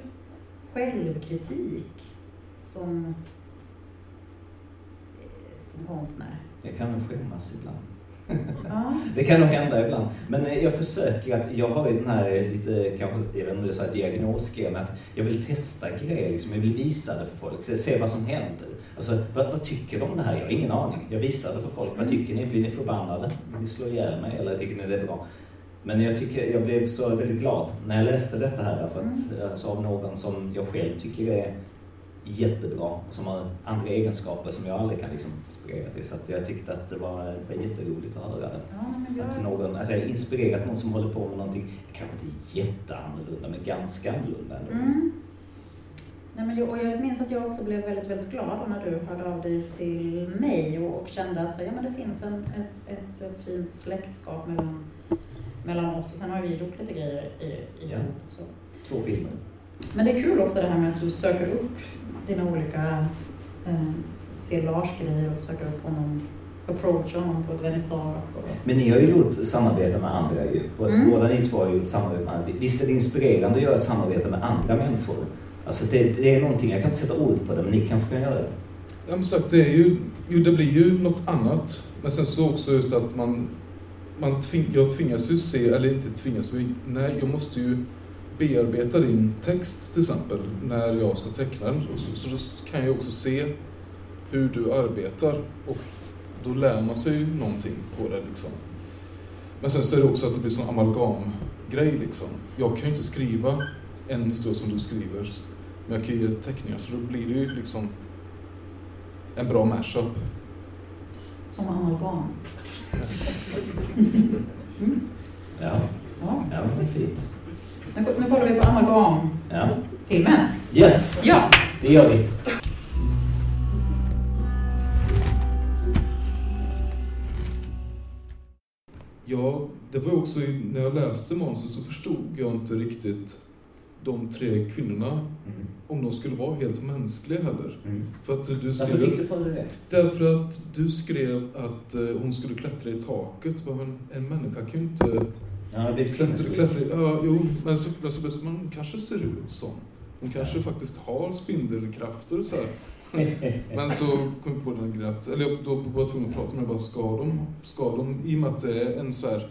självkritik som, som konstnär? Jag kan nog skämmas ibland. Ja. Det kan nog hända ibland. Men eh, jag försöker att, jag har ju den här eh, lite, kanske, jag vet inte, så här jag vill testa grejer liksom. Jag vill visa det för folk, se vad som händer. Alltså, vad, vad tycker de om det här? Jag har ingen aning. Jag visar det för folk. Vad Mm. tycker ni? Blir ni förbannade? Vill ni slå ihjäl mig? Eller tycker ni det är bra? Men jag, tycker, jag blev så väldigt glad när jag läste detta här för att alltså, av någon som jag själv tycker är jättebra och som har andra egenskaper som jag aldrig kan liksom inspirera till. Så att jag tyckte att det var, det var jätteroligt att höra det. Ja, Att någon, alltså jag har inspirerat någon som håller på med någonting, kanske inte jätteannorlunda, men ganska annorlunda ändå. Mm. Nej, men jag, och jag minns att jag också blev väldigt, väldigt glad när du hörde av dig till mig och, och kände att så, ja, men det finns en, ett, ett fint släktskap mellan, mellan oss. Och sen har vi gjort lite grejer i, i Ja. också. Två filmer. Men det är kul också det här med att du söker upp dina olika, eh, ser Lars grejer och söker upp honom, approachar honom på ett vernissage. Men ni har ju gjort samarbete med andra ju. Båda Mm. båda ni två har gjort samarbete med andra. Visst är det inspirerande att göra samarbete med andra människor? Alltså det, det är någonting, jag kan inte sätta ord på det, men ni kanske kan göra det. Ja, men sagt, det är ju, ju, det blir ju något annat. Men sen så också just att man, man tving, jag tvingas ju se, eller inte tvingas, men nej, jag måste ju bearbeta din text till exempel när jag ska teckna den. Och Så, så då kan jag också se hur du arbetar och då lär man sig ju någonting på det liksom. Men sen så är det också att det blir sån amalgamgrej liksom. Jag kan ju inte skriva en historia som du skriver, men jag kan ju ge teckningar så då blir det ju liksom en bra mashup. som amalgam. Ja, Ja. ja det är fint. Nu, nu kollar vi på amalgamfilmen. Ja. Yes, Ja. det gör vi. Ja, det var också när jag läste manuset så förstod jag inte riktigt de tre kvinnorna, Mm. om de skulle vara helt mänskliga heller. Mm. För att du Varför skrev, fick du för det? Därför att du skrev att eh, hon skulle klättra i taket. Men en människa kan ju inte Ja, klättra, klättra i... Ja, jo, men så, men så, men hon kanske ser ut som. Hon kanske faktiskt har spindelkrafter så här. Men så kom jag på den grejen eller jag då var jag tvungen att prata med bara, ska de, ska de, i och med att det är en så här,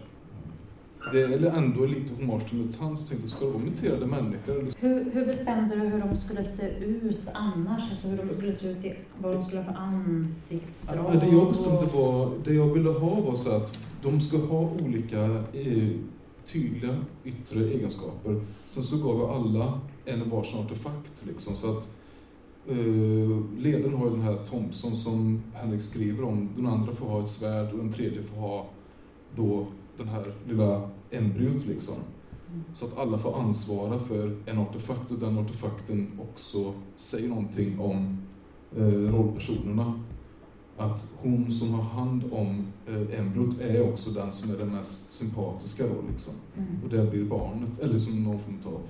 det är ändå lite hommage till mutant, tänkte ska det vara muterade människor? Eller, Hur, hur bestämde du hur de skulle se ut annars? Alltså hur de skulle se ut, i, vad de skulle ha för ansiktsdrag? Ja, det jag bestämde var, det jag ville ha var så att de ska ha olika eh, tydliga yttre egenskaper. Sen så gav jag alla en varsin artefakt liksom så att eh, ledaren har ju den här Thompson som Henrik skriver om. Den andra får ha ett svärd och den tredje får ha då den här lilla embryot liksom. Så att alla får ansvara för en artefakt och den artefakten också säger någonting om eh, rollpersonerna. Att hon som har hand om eh, embryot är också den som är den mest sympatiska då liksom. Mm. Och det blir barnet, eller som någon form av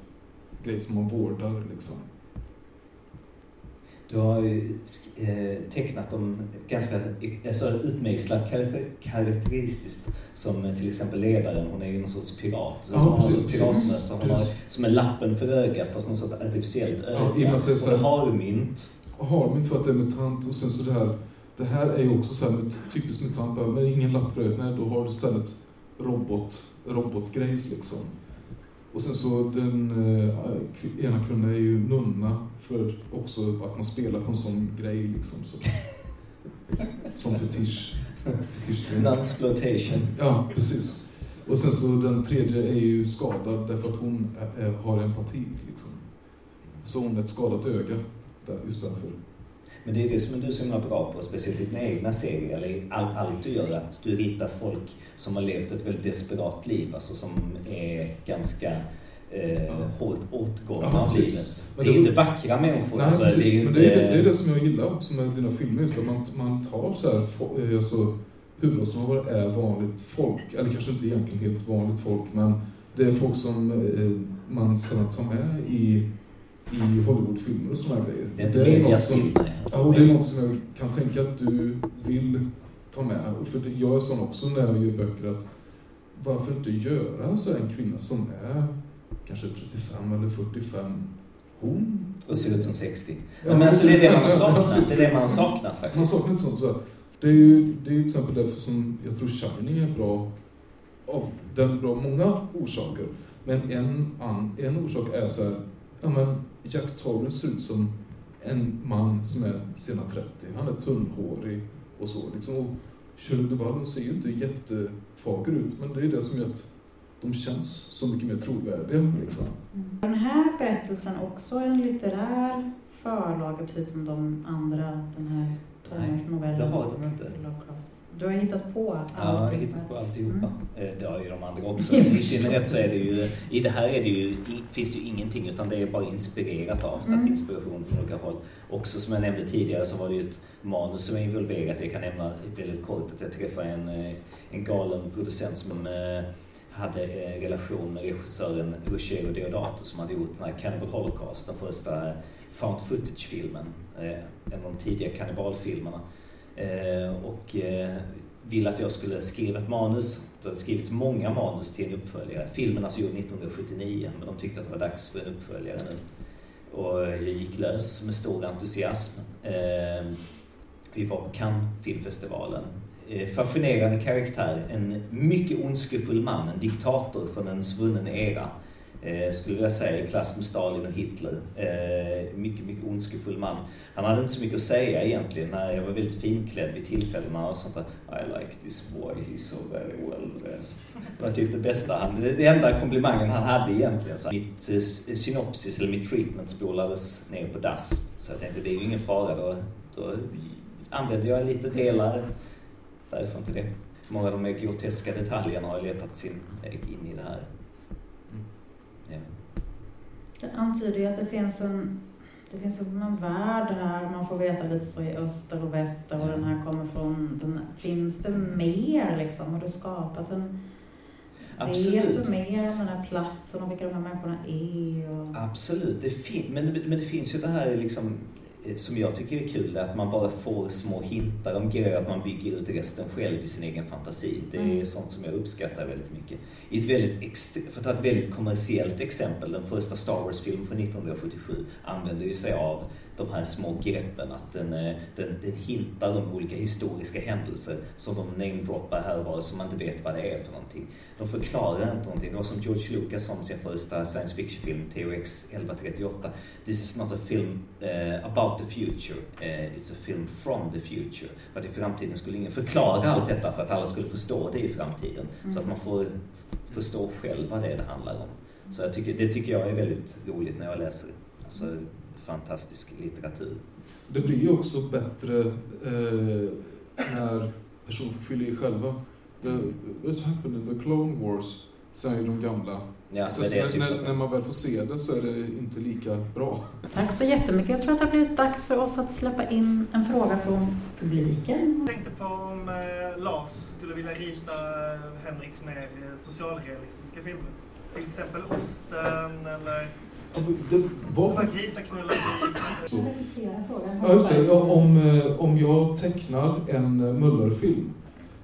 grej som man vårdar liksom. Du har ju eh, tecknat dem ganska alltså, utmejslat karaktär, karaktäristiskt. Som eh, till exempel ledaren, hon är ju någon sorts pirat. Så Ja, som precis, piratmössa. Hon har, precis. som är lappen för ögat fast någon sorts artificiellt öga. Ja, och det är så och här- harmynt. Och Harmint för att det är mutant och sen så det här, det här är ju också så här typiskt mutant, men ingen lapp för ögat, nej då har du istället robot, robotgrejs liksom. Och sen så den eh, ena kvinnan är ju nunna för också att man spelar på en sån grej liksom. Så. Som fetisch. Nunsploitation. Ja, precis. Och sen så den tredje är ju skadad därför att hon ä- ä- har empati. Liksom. Så hon är ett skadat öga, där, just därför. Men det är det som du är så himla bra på, speciellt i dina egna serier, eller i all, allt du gör, att du ritar folk som har levt ett väldigt desperat liv, alltså som är ganska eh, hårt åtgångna Ja, av livet. Men det är det- inte vackra människor. Nej, alltså, precis. det är Men inte... det är det, det är det som jag gillar också med dina filmer, just att man, man tar så här, eh, alltså, huvudrollsinnehavare är vanligt folk. Eller kanske inte egentligen helt vanligt folk, men det är folk som eh, man sedan tar med i, i Hollywoodfilmer och sådana grejer. Det är inte medias som, ja, och det är något som jag kan tänka att du vill ta med. För jag är sån också när jag gör böcker att varför inte göra så en kvinna som är kanske 35 eller 45 hon... Och ser ut som 60. Ja, men alltså det är det man har saknat. Det är det man har saknat faktiskt. Man saknar inte sånt. Så det är ju det är till exempel därför som jag tror Shining är bra av den bra många orsaker. Men en, an, en orsak är så här, ja men Jack Torrance ser ut som en man som är sena 30. Han är tunnhårig och så liksom. Och Shirley Duvall ser ju inte jättefager ut, men det är det som gör att de känns så mycket mer trovärdiga. Liksom. Mm. Den här berättelsen också en litterär förlaga, precis som de andra, den här tonårsnovellen. det har de inte. Du har hittat på allt? Ja, jag har hittat på alltihopa. Mm. Eh, det har ju de andra också. I synnerhet så är det ju, i det här är det ju, finns det ju ingenting utan det är bara inspirerat av, mm. inspiration från olika håll. Också som jag nämnde tidigare så var det ju ett manus som är involverat. Jag kan nämna väldigt kort att jag träffade en, eh, en galen producent som eh, hade en relation med regissören Ruggero Deodato som hade gjort den här Cannibal Holocaust, den första eh, found footage-filmen. Eh, en av de tidiga kannibalfilmerna. Eh, och ville att jag skulle skriva ett manus. Det hade skrivits många manus till en uppföljare. Filmen alltså gjord 1979 men de tyckte att det var dags för en uppföljare nu. Och jag gick lös med stor entusiasm. Vi var på Cannes filmfestivalen. Eh, fascinerande karaktär, en mycket ondskefull man, en diktator från en svunnen era eh, skulle jag säga, i klass med Stalin och Hitler. Eh, mycket, mycket ondskefull man. Han hade inte så mycket att säga egentligen. När jag var väldigt finklädd vid tillfällena och sånt där. I like this boy, he's so very well dressed. Det var typ det bästa han, det enda komplimangen han hade egentligen. Så mitt eh, synopsis, eller mitt treatment spolades ner på dass. Så jag tänkte, det är ju ingen fara. Då, då använde jag lite delar därifrån till det. Många av de mer groteska detaljerna har letat sin väg in i det här. Det antyder ju att det finns en det finns en värld här, man får veta lite så i öster och väster och den här kommer från, den, finns det mer liksom? Har du skapat en, Absolut. vet du mer om den här platsen och vilka de här människorna är? Och... Absolut, det men, men det finns ju det här liksom som jag tycker är kul är att man bara får små hintar om grejer, att man bygger ut resten själv i sin egen fantasi. Det är mm. sånt som jag uppskattar väldigt mycket. I ett väldigt, för att ta ett väldigt kommersiellt exempel, den första Star Wars-filmen från 1977 använder ju sig av de här små greppen, att den, eh, den, den hintar om olika historiska händelser som de namedroppar här och var som man inte vet vad det är för någonting. De förklarar inte någonting. Det var som George Lucas sa om sin första science fiction-film, THX 1138. This is not a film uh, about the future, uh, it's a film from the future. För att i framtiden skulle ingen förklara allt detta för att alla skulle förstå det i framtiden. Mm. Så att man får förstå själv vad det är det handlar om. Så jag tycker, det tycker jag är väldigt roligt när jag läser. Alltså, fantastisk litteratur. Det blir ju också bättre eh, när personer får fylla i själva. The, this happened in the Clone Wars, säger de gamla. Ja, så när, när, när, man väl får se det så är det inte lika bra. Tack så jättemycket. Jag tror att det har blivit dags för oss att släppa in en fråga från publiken. Jag tänkte på om eh, Lars skulle vilja rita eh, Henriks mer socialrealistiska filmer. Till exempel Osten eller det var... Ja, just det. Ja, om, eh, om jag tecknar en eh, Mullerfilm.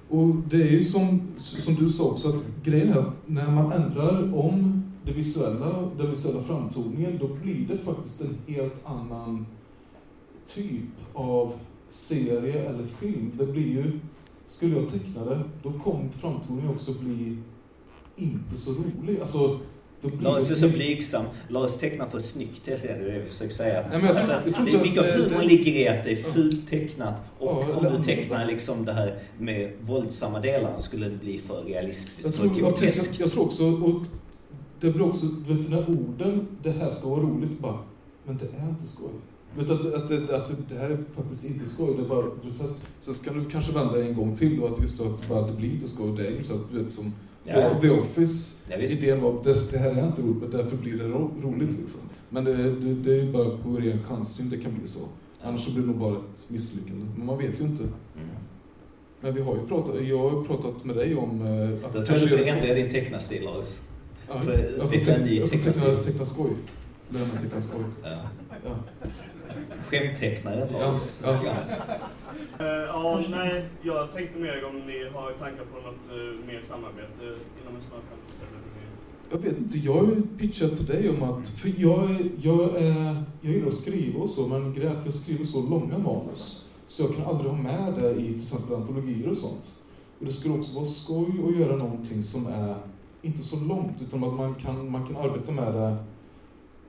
Och det är ju som, som du sa också, att grejen är att när man ändrar om det visuella, den visuella framtoningen, då blir det faktiskt en helt annan typ av serie eller film. Det blir ju, skulle jag teckna det, då kommer framtoningen också bli inte så rolig. Alltså, Lars är så blygsam. Lars tecknar för snyggt helt enkelt, det är det jag försöker säga. Nej, jag tror, alltså, jag tror det är mycket av humorn ligger i att det är fult tecknat. Och ja, om du tecknar liksom det här med våldsamma delar skulle det bli för realistiskt, jag tror, för groteskt. Jag, jag, tror också, och det blir också, du vet när orden, det här ska vara roligt, bara, men det är inte skoj. Vet att, att, att, att det här är faktiskt inte skoj, det är bara groteskt. Sen ska du kanske vända en gång till och att just att bara, det blir inte skoj, det är groteskt. Du vet, som, Ja. The Office, ja, idén var det, det här är inte roligt, därför blir det ro, roligt. Liksom. Men det, det, det är bara på ren chansning det kan bli så. Annars så blir det nog bara ett misslyckande. Men man vet ju inte. Mm. Men vi har ju pratat, jag har pratat med dig om eh, att... Då jag du får ändra din tecknarstil, Lars. Ja, just det. Jag får teckna, jag får teckna, teckna skoj. Lära mig teckna skoj. Ja. Ja. Skämttecknaren Lars Ja, ja. Uh, ja, nej, jag tänkte mer om ni har tankar på något uh, mer samarbete inom en snar framtid. Jag vet inte, jag har ju pitchat till dig om att... För jag, jag, jag gillar att skriva och så, men grejen är att jag skriver så långa manus. Så jag kan aldrig ha med det i till exempel antologier och sånt. Och det skulle också vara skoj att göra någonting som är inte så långt, utan att man kan, man kan arbeta med det...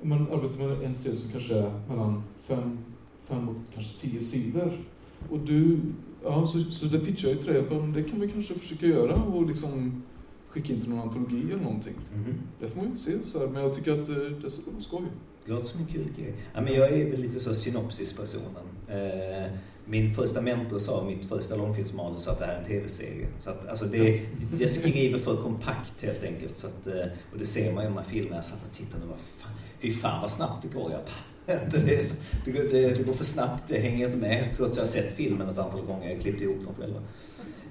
Man arbetar med en serie som kanske är mellan fem, fem och kanske tio sidor. Och du... Ja, så, så det pitchar jag till dig, det kan vi kanske försöka göra och liksom skicka in till någon antologi eller någonting. Mhm. Det får man ju se. Så här. Men jag tycker att eh, det skulle vara skoj. Det låter som en kul grej. Ja, men jag är väl lite så synopsispersonen. Eh, min första mentor sa mitt första långfilmsmanus att det här är en tv-serie. Så att, alltså det, jag skriver för kompakt helt enkelt. Så att, eh, och det ser man ju i de här filmerna. Jag satt och tittade och bara, fy fan vad snabbt det går. Jag inte. Det, så, det, går, det, det går för snabbt, jag hänger inte med. Trots att jag har sett filmen ett antal gånger. Jag klippte ihop dem själva.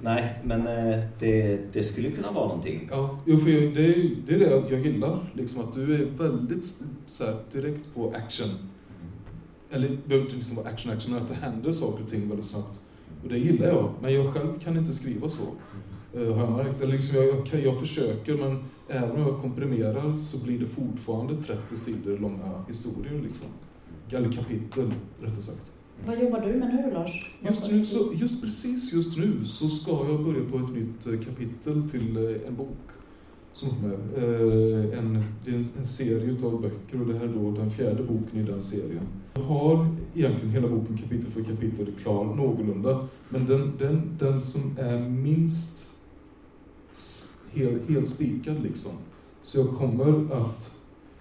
Nej, men eh, det, det skulle kunna vara någonting. Ja, jo, för jag, det, är, det är det jag gillar. Liksom att du är väldigt så här, direkt på action. Eller det behöver inte liksom vara action, action, men att det händer saker och ting väldigt snabbt. Och det gillar jag. Men jag själv kan inte skriva så. eh, Har jag märkt. Eller liksom jag, jag, jag försöker, men även om jag komprimerar så blir det fortfarande 30 sidor långa historier. Liksom. Eller kapitel, rättare sagt. Vad jobbar du med nu Lars? Just nu, så, just precis just nu så ska jag börja på ett nytt eh, kapitel till eh, en bok. Som kommer. Eh, en, det är en, serie utav böcker och det här är då den fjärde boken i den serien. Jag har egentligen hela boken kapitel för kapitel klar någorlunda. Men den, den, den som är minst hel, spikad liksom. Så jag kommer att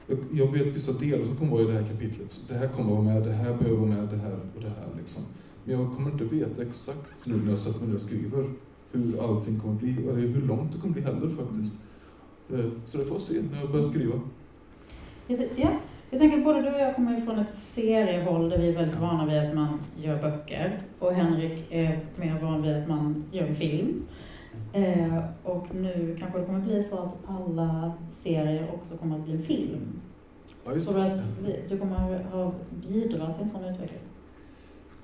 jag, jag vet vissa delar som kommer vara i det här kapitlet. Det här kommer vara med, det här behöver vara med, det här och det här. Liksom. Men jag kommer inte veta exakt nu när jag sätter mig ner och skriver hur allting kommer bli, eller hur långt det kommer bli heller faktiskt. Eh, så det får jag se när jag börjar skriva. Ja, jag tänker både du och jag kommer från ett seriehåll där vi är väldigt vana vid att man gör böcker. Och Henrik är mer van vid att man gör film. Eh, och nu kanske det kommer bli så att alla serier också kommer att bli film. Ja, just Tror du att vi- du kommer ha bidragit till en sån utveckling?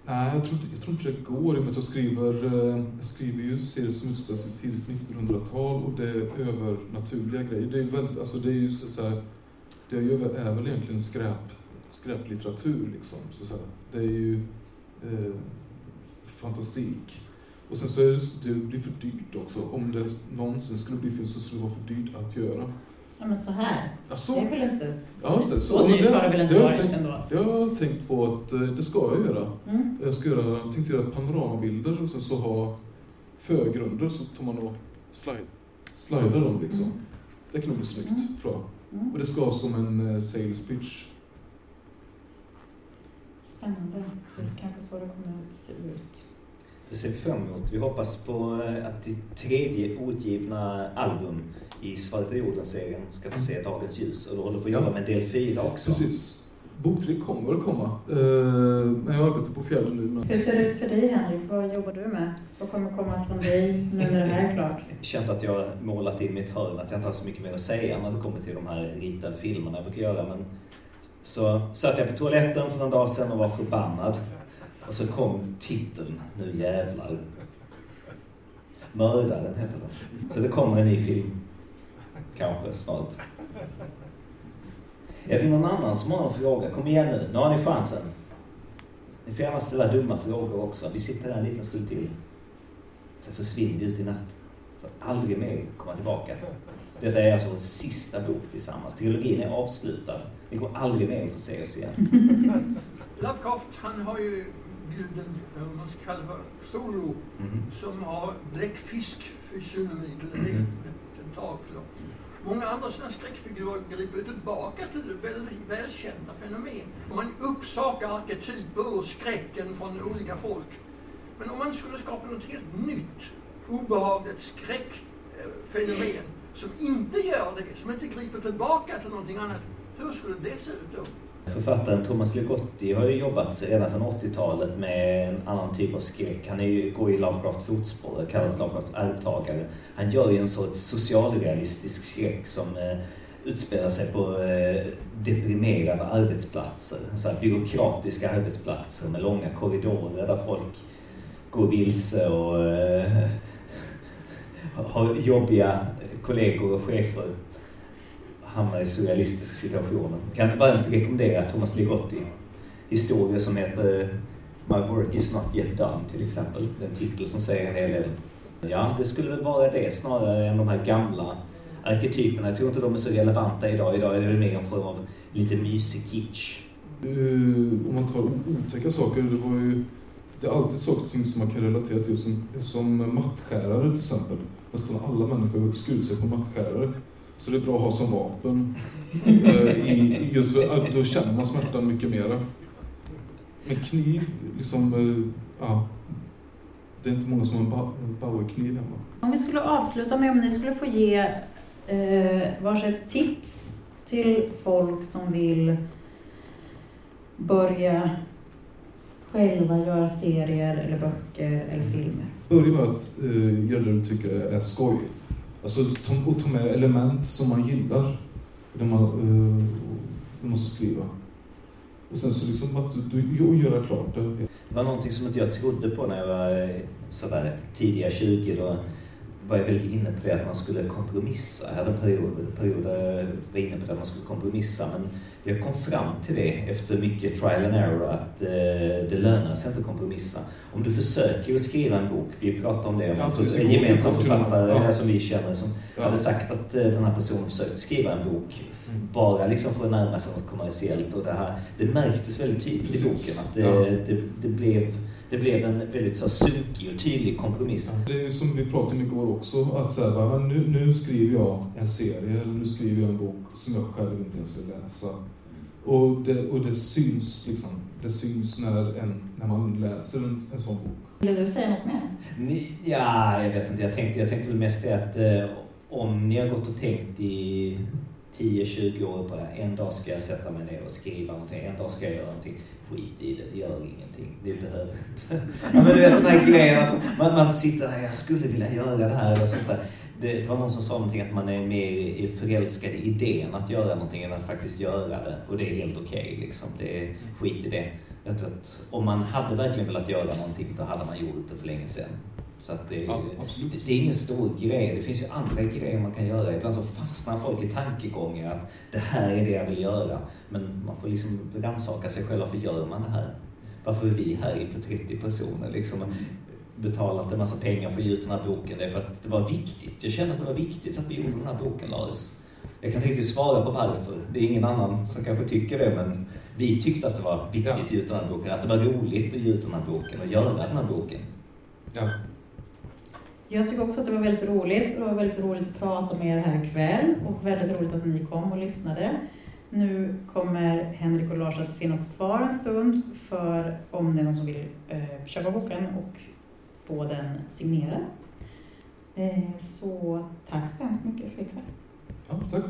Nej, jag tror, jag tror inte det går i och med att jag skriver, eh, jag skriver ju serier som utspelar sig tidigt 1900-tal och det är övernaturliga grejer. Det är väldigt, alltså det är ju så, så här, det är, ju, är väl egentligen skräp, skräplitteratur liksom. Så, så här, det är ju eh, fantastik. Och sen så är det, det blir för dyrt också. Om det någonsin skulle bli film så skulle det vara för dyrt att göra. Ja, men så här. Alltså, Det är väl inte så, Ja, det. så Så, dyrt det- har det väl inte jag varit tänkt- ändå? det har jag tänkt på att eh, det ska jag göra. Mm. Jag ska göra, jag tänkte göra panoramabilder och sen så ha förgrunder så tar man och slide, slidar dem liksom. Mm. Det kan nog bli snyggt, Mm. tror jag. Mm. Och det ska vara som en eh, sales pitch. Spännande. Det är kanske så det kommer att se ut. Det ser vi fram emot. Vi hoppas på eh, att ditt tredje outgivna album i Svarta jorden-serien ska få se dagens ljus. Och du håller på att Ja. jobba med del fyra också. Precis. Bok tre kommer att komma. Eh, men jag arbetar på fjärde nu. Men Hur ser det ut för dig Henrik? Vad jobbar du med? Vad kommer komma från dig nu när det här är klart? känt att jag har målat in mitt hörn, att jag inte har så mycket mer att säga när det kommer till de här ritade filmerna jag brukar göra. Men så satt jag på toaletten för någon dag sedan och var förbannad. Och så kom titeln, Nu jävlar. Mördaren heter den. Så det kommer en ny film. Kanske snart. Är det någon annan som har en fråga? Kom igen nu, nu har ni chansen. Ni får gärna ställa dumma frågor också. Vi sitter här en liten stund till. Sen försvinner vi ut i natten. För aldrig mer komma tillbaka. Detta är alltså vår sista bok tillsammans. Trilogin är avslutad. Vi går aldrig mer att få se oss igen. Lovecraft han har ju guden, vad man ska kalla för, Cthulhu, Mhm. som har bläckfiskfysionomi till Mhm. tentakler. Många andra sådana skräckfigurer griper tillbaka till väldigt välkända fenomen. Man uppsakar arketyper ur skräcken från olika folk. Men om man skulle skapa något helt nytt, obehagligt skräckfenomen som inte gör det, som inte griper tillbaka till någonting annat, hur skulle det se ut då? Författaren Thomas Ligotti har ju jobbat redan sedan 80-talet med en annan typ av skräck. Han är ju, går i Lovecraft fotspår, kallas Lovecrafts arvtagare. Han gör ju en sorts socialrealistisk skräck som eh, utspelar sig på eh, deprimerande arbetsplatser. Så här byråkratiska arbetsplatser med långa korridorer där folk går vilse och eh, har jobbiga kollegor och chefer hamnar i surrealistiska situationer. Kan varmt rekommendera Thomas Ligotti historier som heter eh, My work is not yet done till exempel. Den titel som säger en hel del. Ja, det skulle väl vara det snarare än de här gamla arketyperna. Jag tror inte de är så relevanta idag. Idag är det mer en form av lite mysig kitsch. Uh, om man tar otäcka saker, det var ju det är alltid saker och ting som man kan relatera till som, som mattskärare till exempel. Nästan alla människor har skurit sig på mattskärare. Så det är bra att ha som vapen. uh, i, just för att då känner man smärtan mycket mera. Men kniv, liksom, uh, ja. Det är inte många som har en Bauer-kniv hemma. Om vi skulle avsluta med om ni skulle få ge eh, varsitt tips till folk som vill börja själva göra serier eller böcker eller filmer? Börja med att eh, göra det du tycker är skoj. Alltså ta, och ta med element som man gillar när man, eh, när man ska skriva. Och sen så liksom att du, du göra klart det. Det var någonting som inte jag trodde på när jag var eh, sådär tidiga 20. Då var jag väldigt inne på det att man skulle kompromissa. Jag hade en period, period där jag var inne på det att man skulle kompromissa. Men jag kom fram till det efter mycket trial and error att eh, det lönar sig inte att kompromissa. Om du försöker att skriva en bok, vi pratade om det, om ja, en gemensam författare ja. som vi känner som ja. hade sagt att eh, den här personen försökte skriva en bok mm. bara liksom för att närma sig något kommersiellt. Och det, här, det märktes väldigt tydligt i boken att det, det, det blev det blev en väldigt så sunkig och tydlig kompromiss. Det är som vi pratade om igår också, att så här, men nu, nu skriver jag en serie, eller nu skriver jag en bok som jag själv inte ens vill läsa. Och det, och det syns liksom, det syns när, en, när man läser en, en sån bok. Vill du säga något mer? Ni, ja, jag vet inte. Jag tänkte, jag tänkte väl mest det att eh, om ni har gått och tänkt i 10-20 år på en dag ska jag sätta mig ner och skriva någonting, en dag ska jag göra någonting. Skit i det, det gör ingenting. Det behöver inte. ja, men du vet den här grejen att man, man sitter där, jag skulle vilja göra det här och sånt där. Det, det var någon som sa någonting att man är mer förälskad i idén att göra någonting än att faktiskt göra det. Och det är helt okej okay, liksom. Det är skit i det. Jag tror att om man hade verkligen velat göra någonting då hade man gjort det för länge sedan. Så att det, ja, det, det, är ingen stor grej. Det finns ju andra grejer man kan göra. Ibland så fastnar folk i tankegångar att det här är det jag vill göra. Men man får liksom rannsaka sig själv. Varför gör man det här? Varför är vi här inför 30 personer? Liksom betalat en massa pengar för att ge ut den här boken. Det är för att det var viktigt. Jag kände att det var viktigt att vi gjorde den här boken, Lars. Jag kan inte riktigt svara på varför. Det är ingen annan som kanske tycker det, men vi tyckte att det var viktigt ja. att ge ut den här boken. Att det var roligt att ge ut den här boken och göra den här boken. Ja. Jag tycker också att det var väldigt roligt och det var väldigt roligt att prata med er här ikväll och väldigt roligt att ni kom och lyssnade. Nu kommer Henrik och Lars att finnas kvar en stund för om det är någon som vill eh, köpa boken och få den signerad. Eh, så tack så hemskt mycket för ikväll. Ja, tack.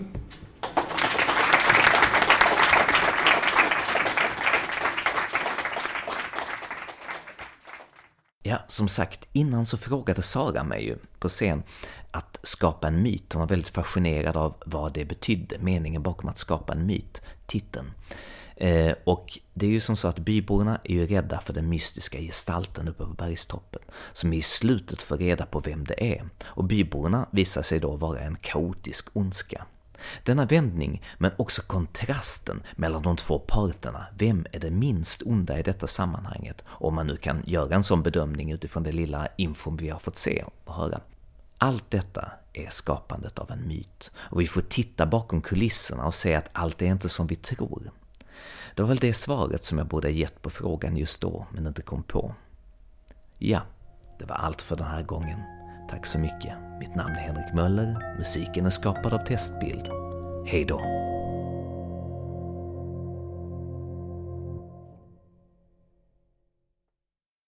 Ja, som sagt, innan så frågade Sara mig ju på scen att skapa en myt. Hon var väldigt fascinerad av vad det betydde, meningen bakom att skapa en myt, titeln. Eh, och det är ju som så att byborna är ju rädda för den mystiska gestalten uppe på bergstoppen, som i slutet får reda på vem det är. Och byborna visar sig då vara en kaotisk ondska. Denna vändning, men också kontrasten mellan de två parterna, vem är det minst onda i detta sammanhanget? Om man nu kan göra en sån bedömning utifrån det lilla infon vi har fått se och höra. Allt detta är skapandet av en myt, och vi får titta bakom kulisserna och se att allt är inte som vi tror. Det var väl det svaret som jag borde ha gett på frågan just då, men inte kom på. Ja, det var allt för den här gången. Tack så mycket. Mitt namn är Henrik Möller. Musiken är skapad av Testbild. Hej då!